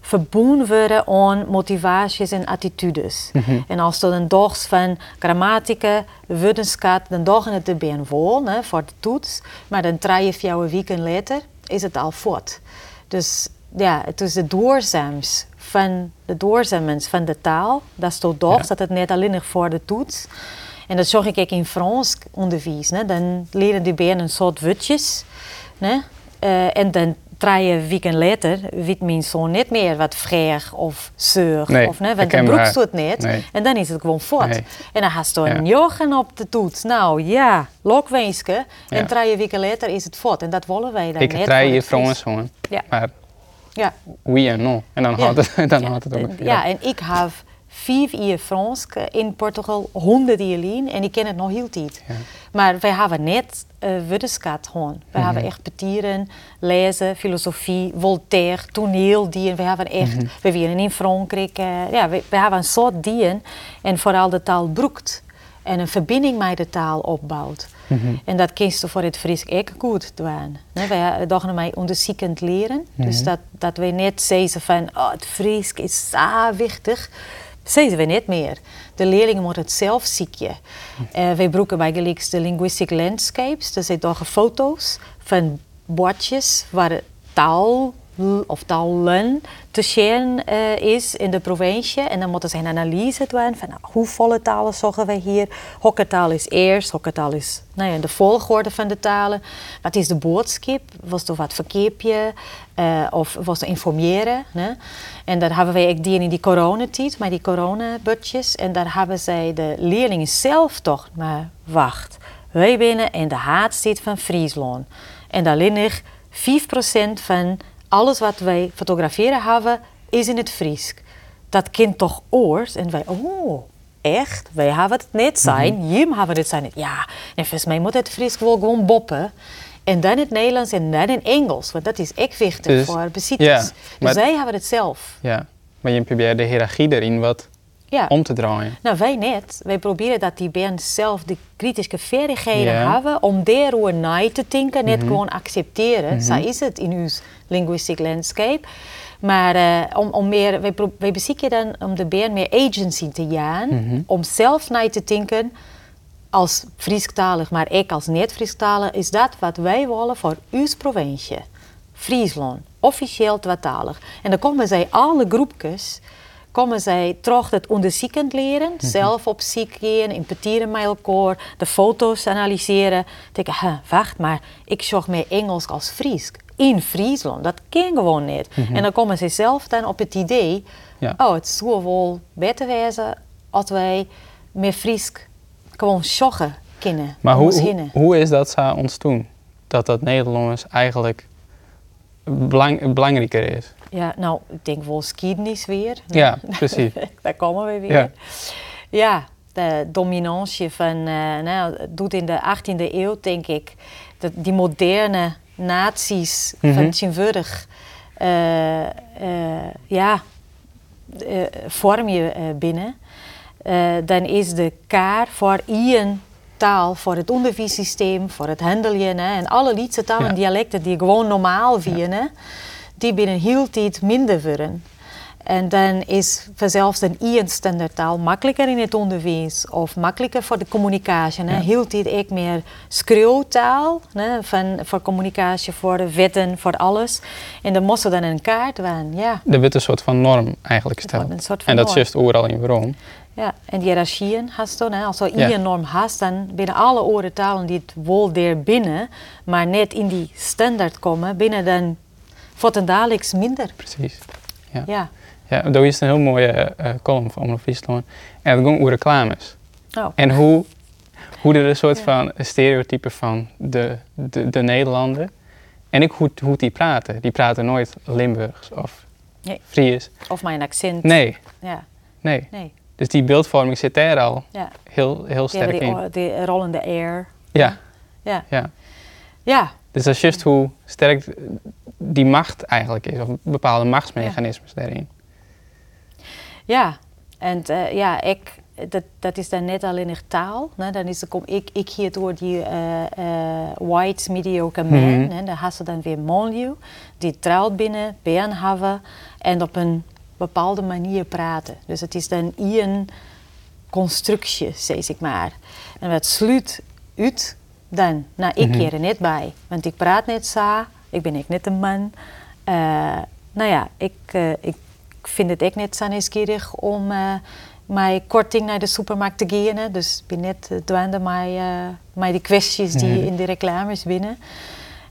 verbonden worden aan motivaties en attitudes. En als er een dag van grammatica, wetenschap, dan dagen het erbij vol hè, voor de toets, maar dan drie, vier weken later is het al voort. Dus ja, het is de doorzaams van de doorzaamheid van de taal. Dat is toch toch, dat het niet alleen nog voor de toets. En dat zorg ik ook in Frans onderwijs. Dan leren die bijna een soort wutjes. Eh, en dan drie weken later weet mijn zoon niet meer wat vreeg of zeur. Nee, of, né? Want dan broekst het niet. Nee. En dan is het gewoon voort. Nee. En dan gaat er een jochen op de toets. Nou ja, lokweeske. En drie weken later is het voort. En dat willen wij dan Ik niet. heb drie gewoon. Ja. Maar Ja. wie en no. En dan had het, dan ja, had het ongeveer. Ja, en ik heb vijf jaar Frans in Portugal, honderd jaar lien en ik ken het nog heel tijd. Maar wij hebben net wetenschap gewoon. Wij Mhm. hebben echt petieren, lezen, filosofie, Voltaire, toneel die We hebben echt, Mhm. we waren in Frankrijk, eh, ja, we, we hebben een soort dieren en vooral de taal broekt en een verbinding met de taal opbouwt. Mhm. En dat kiest voor het Fries ook goed doen. Nee, wij dachten mij onderzoekend leren. Dus dat, dat we niet zeggen van oh, het Fries is zo wichtig. Zeggen we niet meer. De leerlingen moeten het zelf zieken. Uh, wij gebruiken bij Gelijks de linguistic landscapes. Dat zijn toch foto's van bordjes waar taal of talen te zien uh, is in de provincie. En dan moeten ze een analyse doen van nou, hoeveel talen zorgen we hier. Welke taal is eerst, welke taal is nou ja, de volgorde van de talen. Wat is de boodschap? Was er wat verkeerpje? Uh, of was er informeren? En dat hebben wij die in die coronatijd, met die coronabudgetjes. En daar hebben zij de leerlingen zelf toch maar wacht. Wij binnen in de haatstijd van Friesland. En daar ligt 5% van alles wat wij fotograferen hebben, is in het Fries. Dat kind toch oors en wij, oh, echt? Wij hebben het niet zijn, mm -hmm. Jim hebben het zijn. Ja, en volgens mij moet het Fries wel gewoon boppen. En dan in het Nederlands en dan in Engels, want dat is echt wichtig Dus, voor bezitters. ja, dus wij hebben het zelf. Ja, maar je probeert de hiërarchie erin wat Ja. om te draaien. Nou, wij net. Wij proberen dat die band zelf de kritische vaardigheden hebben om daarover na te denken, net Mhm. gewoon accepteren. Zo is het in uw linguistic landscape. Maar eh, om, om meer, wij, wij bezieken dan om de band meer agency te gaan, Mhm. om zelf na te denken als Friesktalig, maar ik als niet-Friesktalig, is dat wat wij willen voor uw provincie. Friesland, officieel tweetalig. En dan komen zij alle groepjes, komen zij terug het onderzoekend leren, zelf op ziek gaan, impeteren met elkaar, de foto's analyseren. Denken, huh, wacht maar, ik zorg meer Engels als Fries. In Friesland, dat kan gewoon niet. En dan komen ze zelf dan op het idee, Ja. oh, het zou wel beter wezen als wij meer Fries gewoon joggen kunnen. Maar hoe, ons hoe, is dat zo ontstaan? Dat dat Nederlands eigenlijk belang, belangrijker is. Ja, nou, ik denk wel geschiedenis weer. Ja, precies. Daar komen we weer. Ja. Ja, de dominantie van, eh, nou, het doet in de 18e eeuw, denk ik, dat die moderne naties Mhm. van tegenwoordig, eh, eh, ja, vorm je binnen. Dan is de kaart voor één taal, voor het onderwijssysteem, voor het handelen en alle lietse talen en Ja. dialecten die gewoon normaal vinden, die binnen heel tijd minder worden. En dan is vanzelfs een één standaardtaal makkelijker in het onderwijs of makkelijker voor de communicatie. Ja. Heel tijd ook meer schreeuwtaal van, voor communicatie, voor de wetten, voor alles. En dan moesten dan een kaart waan. Ja, Er wordt een soort van norm eigenlijk gesteld. een soort van En dat is juist overal in waarom. ja. en die hiërarchieën hast dan. Als je Ja. één norm hast, dan binnen alle oren talen die het wel daar binnen, maar net in die standaard komen, binnen dan het dadelijk minder. Precies. Ja. Ja. Ja, daar is een heel mooie eh, column van Omroep Friesland. En dat ging over reclames. Oh. En hoe, hoe er een soort van stereotype van de, de, de Nederlander. En ik hoe, hoe die praten. Die praten nooit Limburgs of Nee. Fries. Of mijn accent. Nee, Ja, nee. nee. Dus die beeldvorming zit daar al Ja. heel, heel sterk die, in. die rollende air. Ja, Ja. ja. Ja. Dus dat is juist hoe sterk die macht eigenlijk is. Of bepaalde machtsmechanismes daarin. Ja, en eh, ja, ik, dat, dat is dan net alleen nog taal. Dan is kom ik, ik hier door die uh, uh, white mediocre man. Mhm. hè. Dan had ze dan weer Monlieu, die trouwt binnen, been hebben en op een bepaalde manier praten. Dus het is dan een constructie, zeg ik maar. En wat sluit uit, dan, nou, ik Mhm. keer er net bij. Want ik praat net zo, ik ben ik net een man. Eh, nou ja, ik, eh, ik vind het ook net zo nieuwsgierig om eh mijn korting naar de supermarkt te gaan. hè. Dus ik ben net dwaande eh, met die kwesties die Mhm. in de reclames binnen.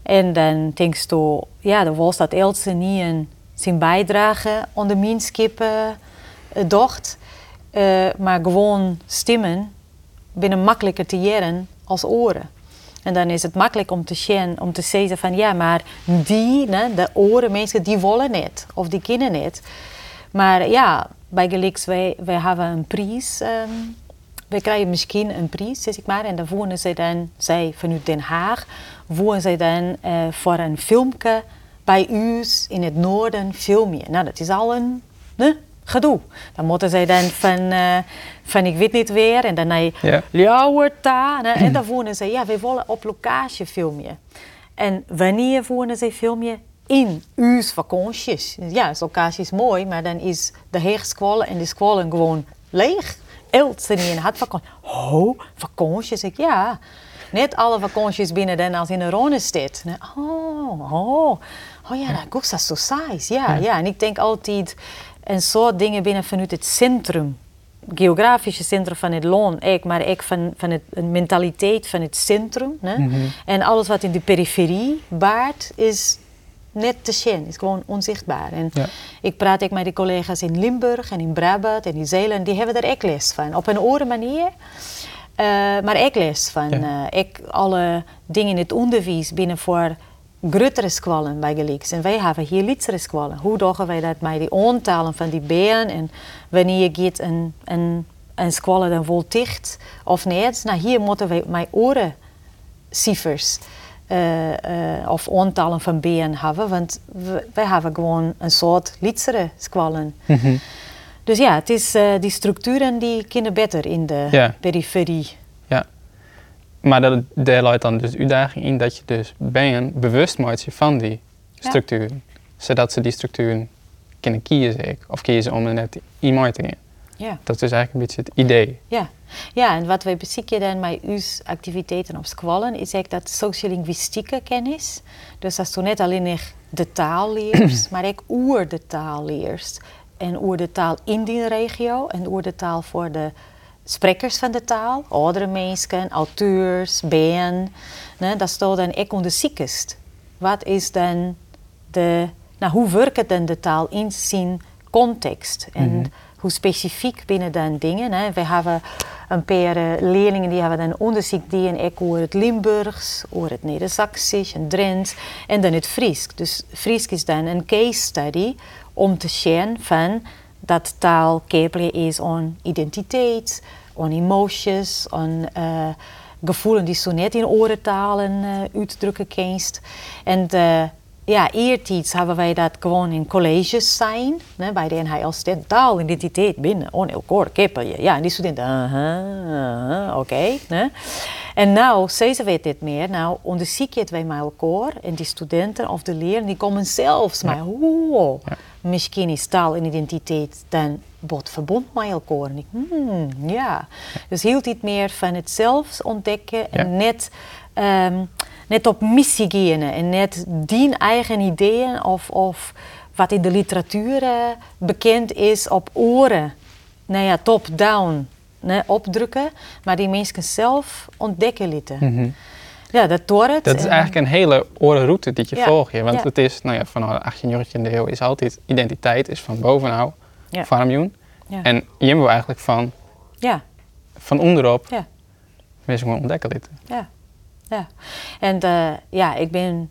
En dan denk je, ja, de was dat Elsen niet een, zijn bijdrage aan de minskip uh, docht. Maar gewoon stemmen binnen makkelijker te jaren als oren. En dan is het makkelijk om te zien, om te zeggen van ja, maar die, né, de oren mensen, die willen niet of die kunnen niet. Maar ja, bij Gelix, wij, wij hebben een prijs. ehm, wij krijgen misschien een prijs, zeg ik maar. En dan wonen zij dan, zij vanuit Den Haag, wonen zij dan eh, voor een filmpje bij u in het noorden filmen. Nou, dat is al een gedoe. Dan moeten zij dan van, eh, van ik weet niet weer en dan naar Ja. Ljouwerta. hè, En dan wonen zij, ja, wij willen op locatie filmen. En wanneer wonen zij filmen? In uw vakanties. Ja, de locatie is mooi, maar dan is de heerskwallen en de skwallen gewoon leeg. Eltsen niet in had vakantie. Oh, vakanties? Ik, ja. Net alle vakanties binnen dan als in een Ronestad. Oh, oh. Oh ja, dat dat zo saai. Ja, ja. En ik denk altijd een soort dingen binnen vanuit het centrum. Geografische centrum van het land, ik, maar ook van, van het, een mentaliteit van het centrum. Hè? En alles wat in de periferie baart, is net te zien, is gewoon onzichtbaar. En Ja. ik praat ook met die collega's in Limburg en in Brabant en in Zeeland, die hebben er ook les van. Op een oren manier, eh, maar ik les van. Ja. Eh, ik alle dingen in het onderwijs binnen voor grotere squallen bij Gelieks. En wij hebben hier lietsere squallen. Hoe doen wij dat met die ontalen van die been en wanneer je gaat een, een, een squallen dan vol dicht of niet? Nou, hier moeten wij met oren cijfers eh, eh, of aantallen van been hebben, want wij hebben gewoon een soort lietsere squallen. Mhm. Dus ja, het is, eh, die structuren die kunnen beter in de periferie. Maar dat, daar luidt dan dus uitdaging in dat je dus ben bewust maakt van die Ja. structuren. Zodat ze die structuren kunnen kiezen of kiezen om er net in te gaan. Ja. Dat is eigenlijk een beetje het idee. Ja. ja, en wat wij bezieken dan met uw activiteiten op squallen is eigenlijk dat sociolinguïstieke kennis. Dus dat is toen net alleen nog de taal leert, maar ook oer de taal leert. En oer de taal in die regio en oer de taal voor de sprekers van de taal, oudere mensen, auteurs, ben. Nee, dat staat dan ook onder ziekest. Wat is dan de, nou, hoe werkt dan de taal in zijn context? En hoe specifiek binnen dan dingen. Hè. We hebben een paar eh, leerlingen die hebben dan onderzoek die en ik over het Limburgs, over het Neder-Saxisch en Drents en dan het Fries. Dus Fries is dan een case study om te zien van dat taal capable is aan identiteit, aan emoties, aan eh, gevoelens die zo net in orentalen eh uitdrukken kenst. En eh, ja, eertijds hebben wij dat gewoon in colleges zijn, né, bij de NHL Stent, taal, identiteit binnen, on elkaar, kippelje. Ja, en die studenten, aha, oké. né. En nou, ze weet dit meer, nou onderzoek je het wij met elkaar en die studenten of de leerlingen, die komen zelfs maar, wow, misschien is taal en identiteit dan bot verbond met elkaar. En ik, hmm, ja. Dus hield iets meer van het zelf ontdekken en Ja. net, ehm, net op missie gaan en net die eigen ideeën of, of wat in de literatuur eh, bekend is op oren, nou ja, top-down nee, opdrukken, maar die mensen zelf ontdekken lieten. Mhm. Ja, dat door het. Dat is en- eigenlijk een hele orenroute die je Ja. volgt. Want Ja. het is, nou ja, vanaf de 18e eeuw is altijd identiteit is van bovenaan, Ja. farmjoen. Ja. En moet eigenlijk van, ja. van onderop Ja. mensen gewoon ontdekken dit. Ja, ja. En eh, ja, ik ben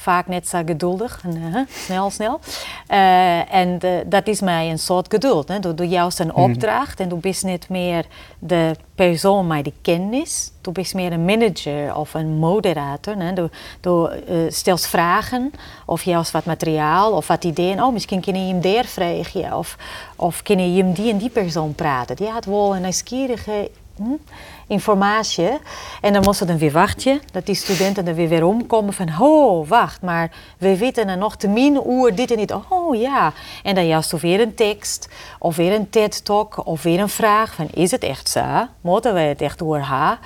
vaak net zo geduldig. En, eh, snel, snel. Eh, en eh, dat is mij een soort geduld. Hè. Du, du juist een opdracht en du bent niet meer de persoon met de kennis. Du bent meer een manager of een moderator. Hè. Du, du eh, stelt vragen of juist wat materiaal of wat ideeën. Oh, misschien kun je hem daar vragen. Of, of kun je hem die en die persoon praten. Die had wel een nieuwsgierige hm, informatie. En dan we dan weer wachten, dat die studenten er weer weer omkomen van, oh, wacht, maar we weten er nog te min oer dit en dit. Oh ja. En dan juist of weer een tekst, of weer een TED-talk, of weer een vraag van, is het echt zo? Moeten we het echt door ha?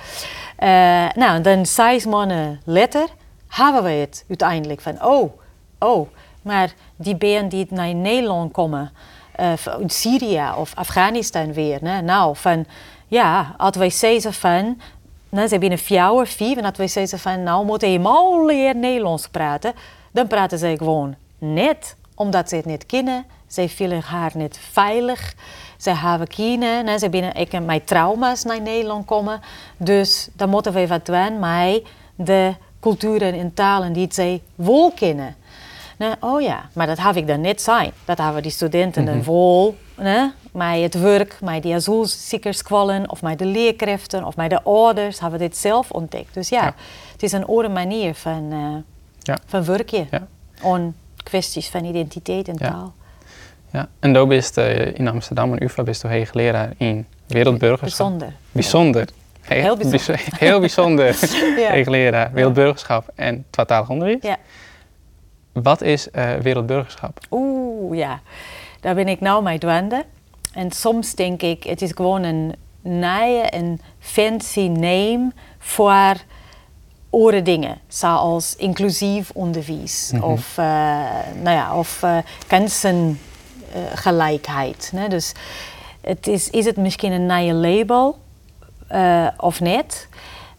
Eh, nou, dan zes maanden later hebben we het uiteindelijk van, oh, oh, maar die ben die naar Nederland komen, uh, uit Syrië of Afghanistan weer, né? nou, van ja, als wij nou, ze hebben een vier vier, en als wij zeggen van, nou moeten helemaal leren Nederlands praten, dan praten ze gewoon net, omdat ze het niet kennen. Ze voelen haar niet veilig. Ze hebben kinderen, ze hebben ik met trauma's naar Nederland komen. Dus dan moeten we wat doen met de culturen en talen die zij wel kennen. Nee, oh ja, maar dat heb ik dan net zijn. Dat hebben die studenten dan vol. Met het werk, met die asielziekerskwallen, of met de leerkrachten, of met de ouders, hebben we dit zelf ontdekt. Dus ja, Ja. het is een andere manier van, eh Ja. van werken. Ja. On kwesties van identiteit en taal. Ja. En dan bist eh, in Amsterdam en UvA bist je hoogleraar in wereldburgerschap. Bijzonder. Bijzonder. He- Heel bijzonder. bijz- Heel bijzonder. Ja. Hoogleraar wereldburgerschap en tweetalig onderwijs. Ja. Wat is eh, wereldburgerschap? Oeh, ja. Daar ben ik nou mee dwande. En soms denk ik, het is gewoon een nieuwe en fancy name voor andere dingen. Zoals inclusief onderwijs. Of, eh, nou ja, of eh, kansengelijkheid. né? Dus het is, is het misschien een nieuwe label eh, of niet?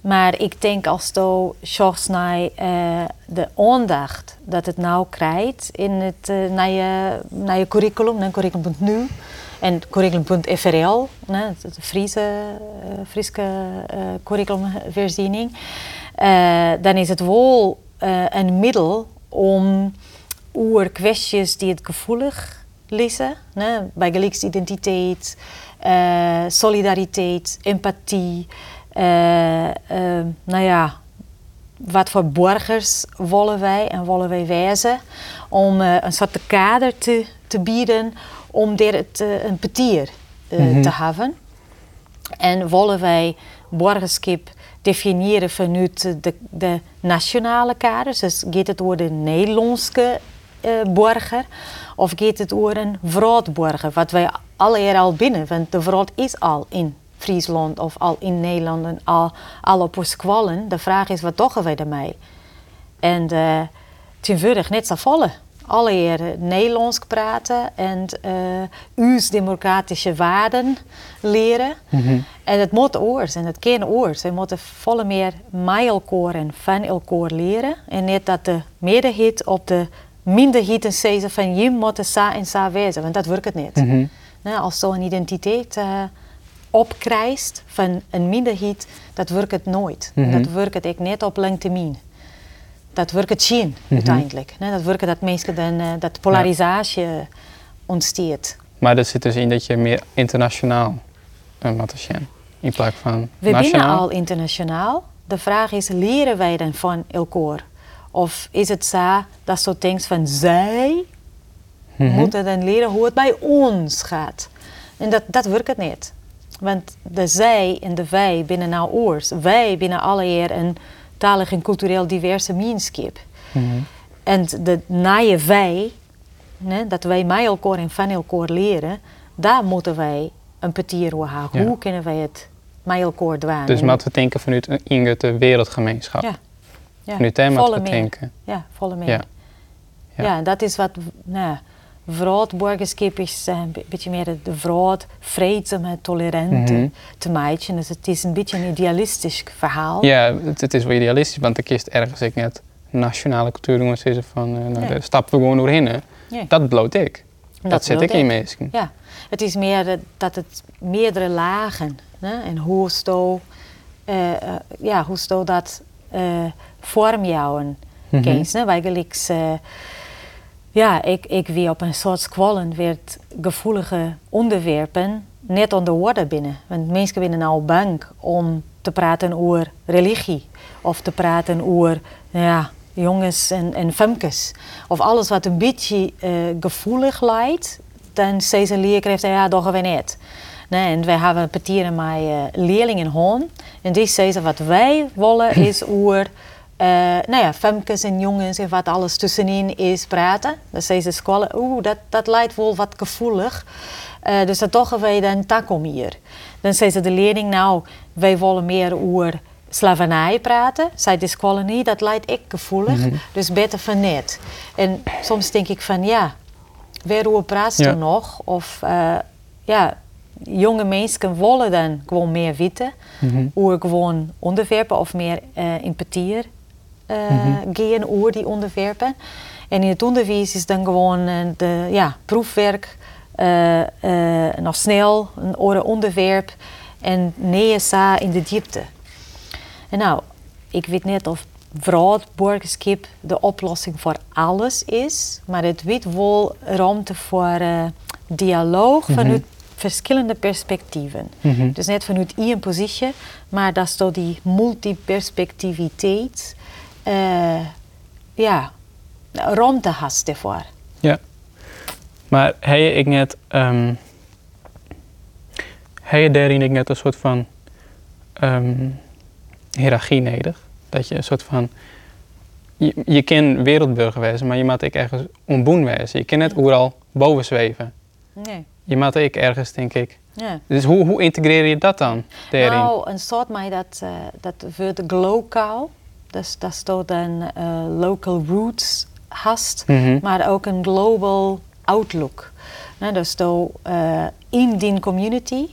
Maar ik denk als je naar eh, de aandacht dat het nou krijgt in het uh, naar, je, naar je curriculum, naar curriculum.nu en curriculum.frl, de Friese, uh, Friese uh, curriculumvoorziening, uh, dan is het wel uh, een middel om over kwesties die het gevoelig né, bij gelijksidentiteit, uh, solidariteit, empathie. Uh, uh, nou ja, wat voor burgers willen wij en willen wij wijzen om uh, een soort kader te, te bieden om daar het, een petier mm -hmm. te hebben. En willen wij burgerschap definiëren vanuit de, de nationale kaders, dus gaat het over de Nederlandse burger of gaat het over een vroodburger, wat wij alle al binnen, want de vrood is al in Friesland of al in Nederland en al, al op ons kwallen. De vraag is, wat doen wij ermee? En uh, tegenwoordig net zo volle. Alle hier Nederlands praten en uh, uw democratische waarden leren. Mm -hmm. En het moet oors en het kan oors. We moeten volle meer elkaar en van elkaar leren. En niet dat de meerderheid op de minderheid en zeggen van je moet sa en sa wezen, want dat werkt niet. Mm -hmm. nou, als zo'n identiteit... Uh, opkrijgt van een minderheid, dat werkt het nooit. Mm -hmm. Dat werkt ook net op lange termijn. Dat werkt het zien, mm -hmm. uiteindelijk. Nee, dat werkt dat mensen dan, uh, dat polarisatie ja. Maar dat zit dus in dat je meer internationaal uh, moet zijn, in plaats van We nationaal? zijn al internationaal. De vraag is, leren wij dan van elkaar? Of is het zo dat zo denkt van zij mm -hmm. moeten dan leren hoe het bij ons gaat? En dat, dat werkt het niet. Want de zij en de wij binnen nou oors. Wij binnen alle eer een talig en cultureel diverse. Mm -hmm. En de naaie wij, ne, dat wij elkaar en van elkaar leren, daar moeten wij een petier over. Ja. Hoe kunnen wij het met elkaar doen? Dus moeten we denken vanuit een de wereldgemeenschap. Ja. ja. Vanuit daar moeten we denken. Ja, volle meer. Ja. Ja. ja, dat is wat... Nou, vroodburgerschap is een beetje meer de vrood, vreedzame, tolerante mm -hmm. te. Dus het is een beetje een idealistisch verhaal. Ja, het, het is wel idealistisch, want de kist ergens ik net nationale cultuur doen zeggen van uh, nou, nee. stappen we gewoon doorheen. Nee. Dat bloot ik. Dat, dat zit ik in mensen. Ja, het is meer uh, dat het meerdere lagen en hoe sto, uh, ja, hoe sto dat vorm jouwen Mm -hmm. Eigenlijk, uh, ja, ik, ik wie op een soort squallen werd gevoelige onderwerpen net de woorden binnen. Want mensen binnen nou bang om te praten over religie of te praten over ja, jongens en, en femkes. Of alles wat een beetje uh, gevoelig lijkt, dan zei ze leerkracht, ja, dat gaan we niet. Nee, en wij hebben partieren met uh, leerlingen hoon. En die zeggen wat wij willen is over uh, nou ja, femkes en jongens en wat alles tussenin is praten. Dan zeggen ze scholen, oeh, dat, dat lijkt wel wat gevoelig. Uh, dus dat toch wij dan takom hier. Dan zeggen ze de leerling, nou, wij willen meer over slavernij praten. Zij de scholen niet, dat lijkt ik gevoelig. Mm -hmm. Dus beter van net. En soms denk ik van, ja, waarover praat je ja. nog? Of uh, ja, jonge mensen willen dan gewoon meer weten. Mm -hmm. Gewoon onderwerpen of meer uh, empathie uh, mm -hmm. gaan over die onderwerpen. En in het onderwijs is dan gewoon de ja, proefwerk, nog snel, een oren onderwerp en nee sa in de diepte. En nou, ik weet niet of broodburgerskip de oplossing voor alles is, maar het biedt wel ruimte voor uh, dialoog vanuit -hmm. verschillende perspectieven. -hmm. Dus net vanuit één positie, maar dat is door die multiperspectiviteit, uh, ja, ruimte hast ervoor. Ja, maar heb ik net, um, heb je daarin ik net een soort van um, hiërarchie nodig? Dat je een soort van. Je, je kan wereldburger wezen, maar je moet ik ergens onboen wezen. Je kan net overal boven zweven. Nee. Je moet ik ergens, denk ik. Ja. Dus hoe, hoe integreer je dat dan? Daarin? Nou, een soort mij dat, uh, dat wordt lokaal. Dus dat staat dan uh, local roots hast, Mhm. mm -hmm. maar ook een global outlook. Nou, dus to, uh, in die community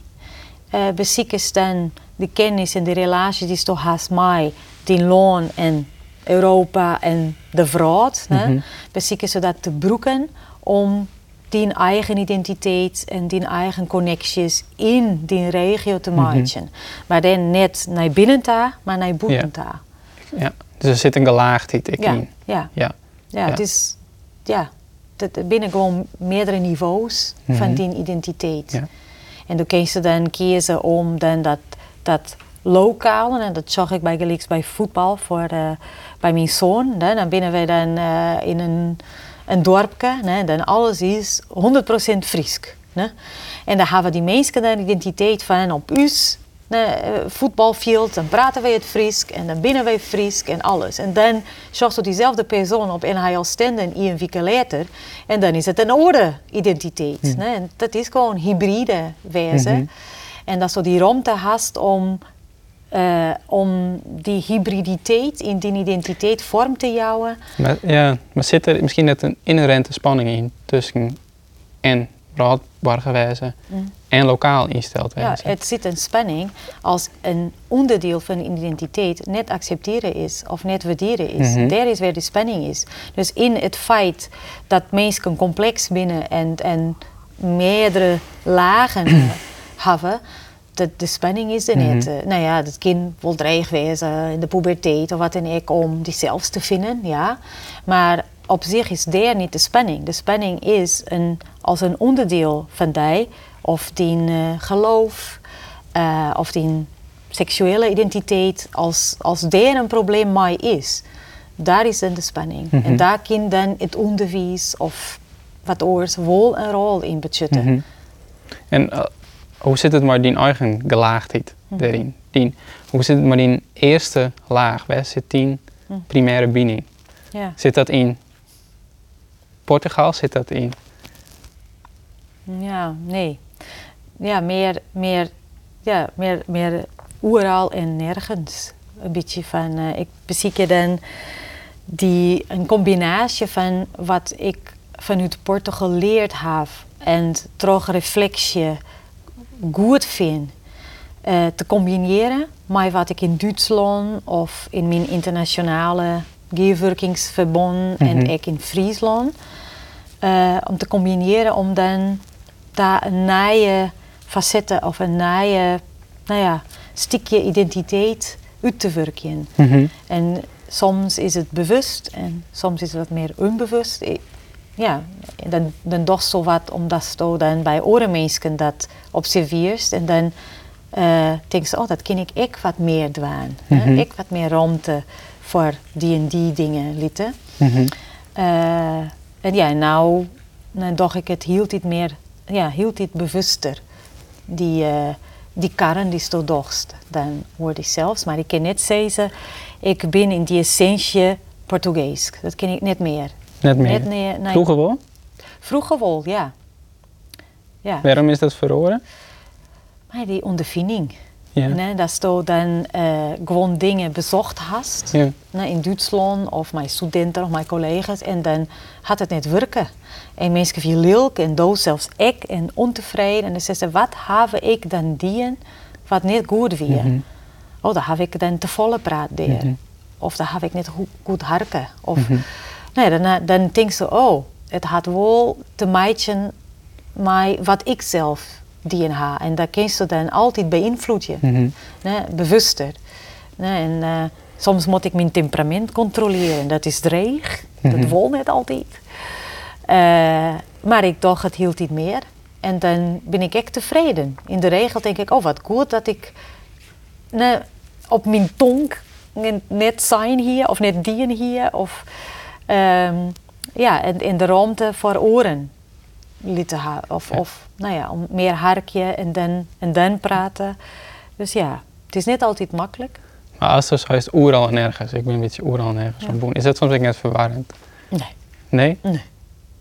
uh, bezieken dan de kennis en de relaties die toch haast mij, die loon en Europa en de vrouw, mm -hmm. bezieken ze dat te broeken om die eigen identiteit en die eigen connecties in die regio te maken. Mm -hmm. Maar dan net naar binnen ta, maar naar. Ja. Ja. dus er zit een gelaagdheid ja. in. Ja. Ja. Ja, het is ja, het binnen gewoon meerdere niveaus mm -hmm. van die identiteit. Ja. En dan kun je dan kiezen om dan dat, dat lokaal, en dat zag ik bij gelijks bij voetbal voor uh, bij mijn zoon. Hè, dan binnen wij dan uh, in een, een dorpje, hè, dan alles is 100% Friesk. Hè. En dan hebben die mensen dan identiteit van op us voetbalveld, dan praten wij het Friesk en dan binnen wij Friesk en alles. En dan er diezelfde persoon op al stenden een week later en dan is het een orde identiteit. Mm. En dat is gewoon hybride wezen. Mm -hmm. En dat zo die ruimte hast om, uh, om die hybriditeit in die identiteit vorm te jouwen. Maar, ja, maar zit er misschien net een inherente spanning in tussen en broodbargewijze mm. En lokaal wezen? Ja, het zit een spanning als een onderdeel van de identiteit net accepteren is of net waarderen is. Mm -hmm. Daar is waar de spanning is. Dus in het feit dat mensen complex binnen en, en meerdere lagen hebben, de, de spanning is er net. Mhm. Uh, nou ja, het kind wil dreig wezen in de puberteit of wat dan ook om die zelfs te vinden, ja. Maar op zich is daar niet de spanning. De spanning is een, als een onderdeel van die, of die uh, geloof, uh, of die seksuele identiteit, als, als daar een probleem mee is. Daar is dan de spanning. Mhm. En daar kan dan het onderwijs of wat oors wel een rol in bechutten. Mhm. En uh, hoe zit het maar die eigen gelaagdheid daarin? Die, hoe zit het maar die eerste laag? Waar zit die primaire binding? Zit dat in Portugal? Zit dat in? Ja, nee. Ja, meer, meer, ja, meer, meer oeral en nergens. Een beetje van, uh, ik beziek dan die, een combinatie van wat ik vanuit Portugal leerd heb en terug reflectie goed vind. Uh, te combineren met wat ik in Duitsland of in mijn internationale gewerkingsverbond mm -hmm. en ik in Friesland. Uh, om te combineren om dan daar een nieuwe facetten of een nieuwe nou ja, stukje identiteit uit te werken. Mm -hmm. En soms is het bewust en soms is het wat meer onbewust. Ik- ja, dan, dan toch zo wat omdat je dan bij andere mensen dat observeert en dan eh denk je, oh, dat kan ik ik wat meer doen. hè? Mhm. Ik wat meer ruimte voor die en die dingen lieten. Mhm. Eh, en ja, nou, nou dacht ik het hield iets meer, ja, hield iets bewuster. Die, eh, die karren die zo dorst, dan hoorde ik zelfs. Maar ik kan net zeggen, ik ben in die essentie Portugees. Dat ken ik net meer. Net meer. Net meer nee. Vroeger wel? Vroeger wel, ja. Ja, Waarom is dat verloren? maar die ondervinding. Ja. Nee, dat je dan eh, gewoon dingen bezocht hast. Ja. nou, in Duitsland of mijn studenten of mijn collega's. En dan had het net werken. En mensen viel lilk en dood zelfs ik en ontevreden. En dan zeggen ze, wat heb ik dan dien wat niet goed weer? Mhm. Oh, dan heb ik dan te volle praat. Mhm. Of dan heb ik niet goed, goed harken. Of, nee, dan, eh, dan denk ze, oh, het had wel te maken met wat ik zelf dien ha. En dat kun je dan altijd beïnvloeden Mhm. nee, bewuster. Nee, en eh, soms moet ik mijn temperament controleren. Dat is dreig, dat Mhm. wil net altijd. Eh, maar ik dacht, het hield niet meer. En dan ben ik echt tevreden. In de regel denk ik, oh wat goed dat ik nee, op mijn tong net- zijn hier of net dien hier. Of ehm, ja, en in de ruimte voor oren lieten Of, Ja. of nou ja, om meer harkje en dan, en dan praten. Dus ja, het is niet altijd makkelijk. Maar als er zo is oeral en ergens, ik ben een beetje oeral en ergens Ja. van boen, is dat soms ook net verwarrend? Nee, Nee?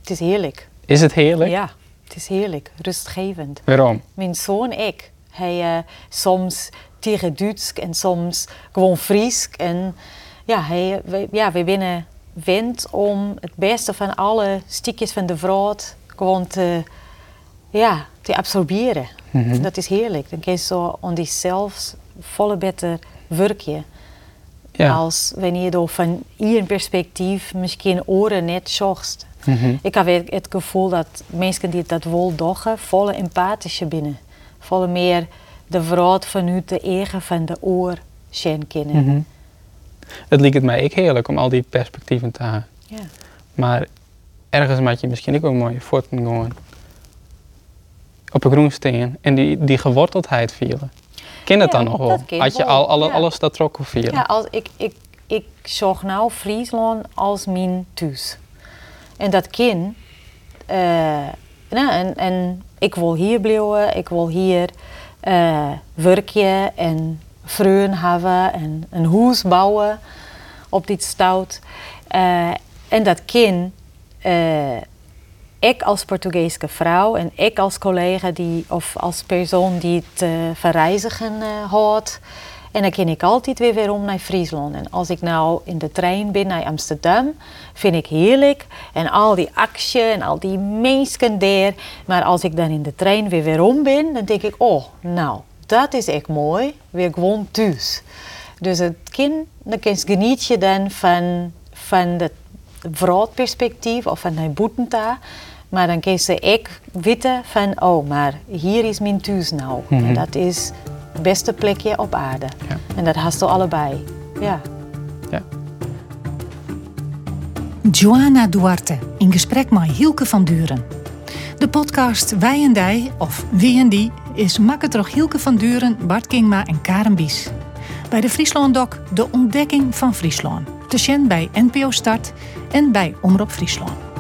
het is heerlijk. Is het heerlijk? Ja, het is heerlijk, rustgevend. Waarom? Mijn zoon ik, hij eh, soms tegen Duits en soms gewoon Fries. En ja, hij, we, ja, we binnen wend om het beste van alle stukjes van de vrouw gewoon te, ja, te absorberen. Mhm. Dat is heerlijk. Dan kun je zo aan die zelfs volle beter werken. Ja. Als wanneer je door van hier perspectief misschien oren net zocht. Mhm. Ik heb het gevoel dat mensen die dat wel doen, volle empathische binnen. Volle meer de vrouw vanuit de eigen van de oor zien kennen. Mhm. Het liep het mij ik heerlijk om al die perspectieven te hebben. Ja. Maar ergens maak je misschien ook wel mooi voeten gewoon op een groen steen en die, die geworteldheid vielen. Ken dat Ja, dan nog wel? Had je al, alle, ja. alles dat trok of vielen? Ja, als ik, ik, ik zag nou Friesland als mijn thuis. En dat kind, eh, nou, en, en ik wil hier blijven, ik wil hier eh werken en vreun hebben en een huis bouwen op dit stout. Eh, en dat kind, eh, ik als Portugese vrouw en ik als collega die, of als persoon die het verreizigen eh houdt. En dan ken ik altijd weer weer om naar Friesland. En als ik nou in de trein ben naar Amsterdam, vind ik heerlijk. En al die actie en al die mensen daar. Maar als ik dan in de trein weer weer om ben, dan denk ik, oh, nou, dat is echt mooi. Weer gewoon thuis. Dus het kind, dan geniet je dan van, van het vrouwperspectief of van mijn boetenta. Maar dan kun je ik weten van, oh, maar hier is mijn thuis nou. Mhm. En dat is het beste plekje op aarde. Ja. En dat hast je allebei. Ja. Joana Duarte in gesprek met Hielke van Duren. De podcast Wij en Dij, of Wie en Die, is makkelijk door Hielke van Duren, Bart Kingma en Karen Bies. Bij de Friesland De Ontdekking van Friesland. Te zien bij NPO Start en bij Omroep Friesland.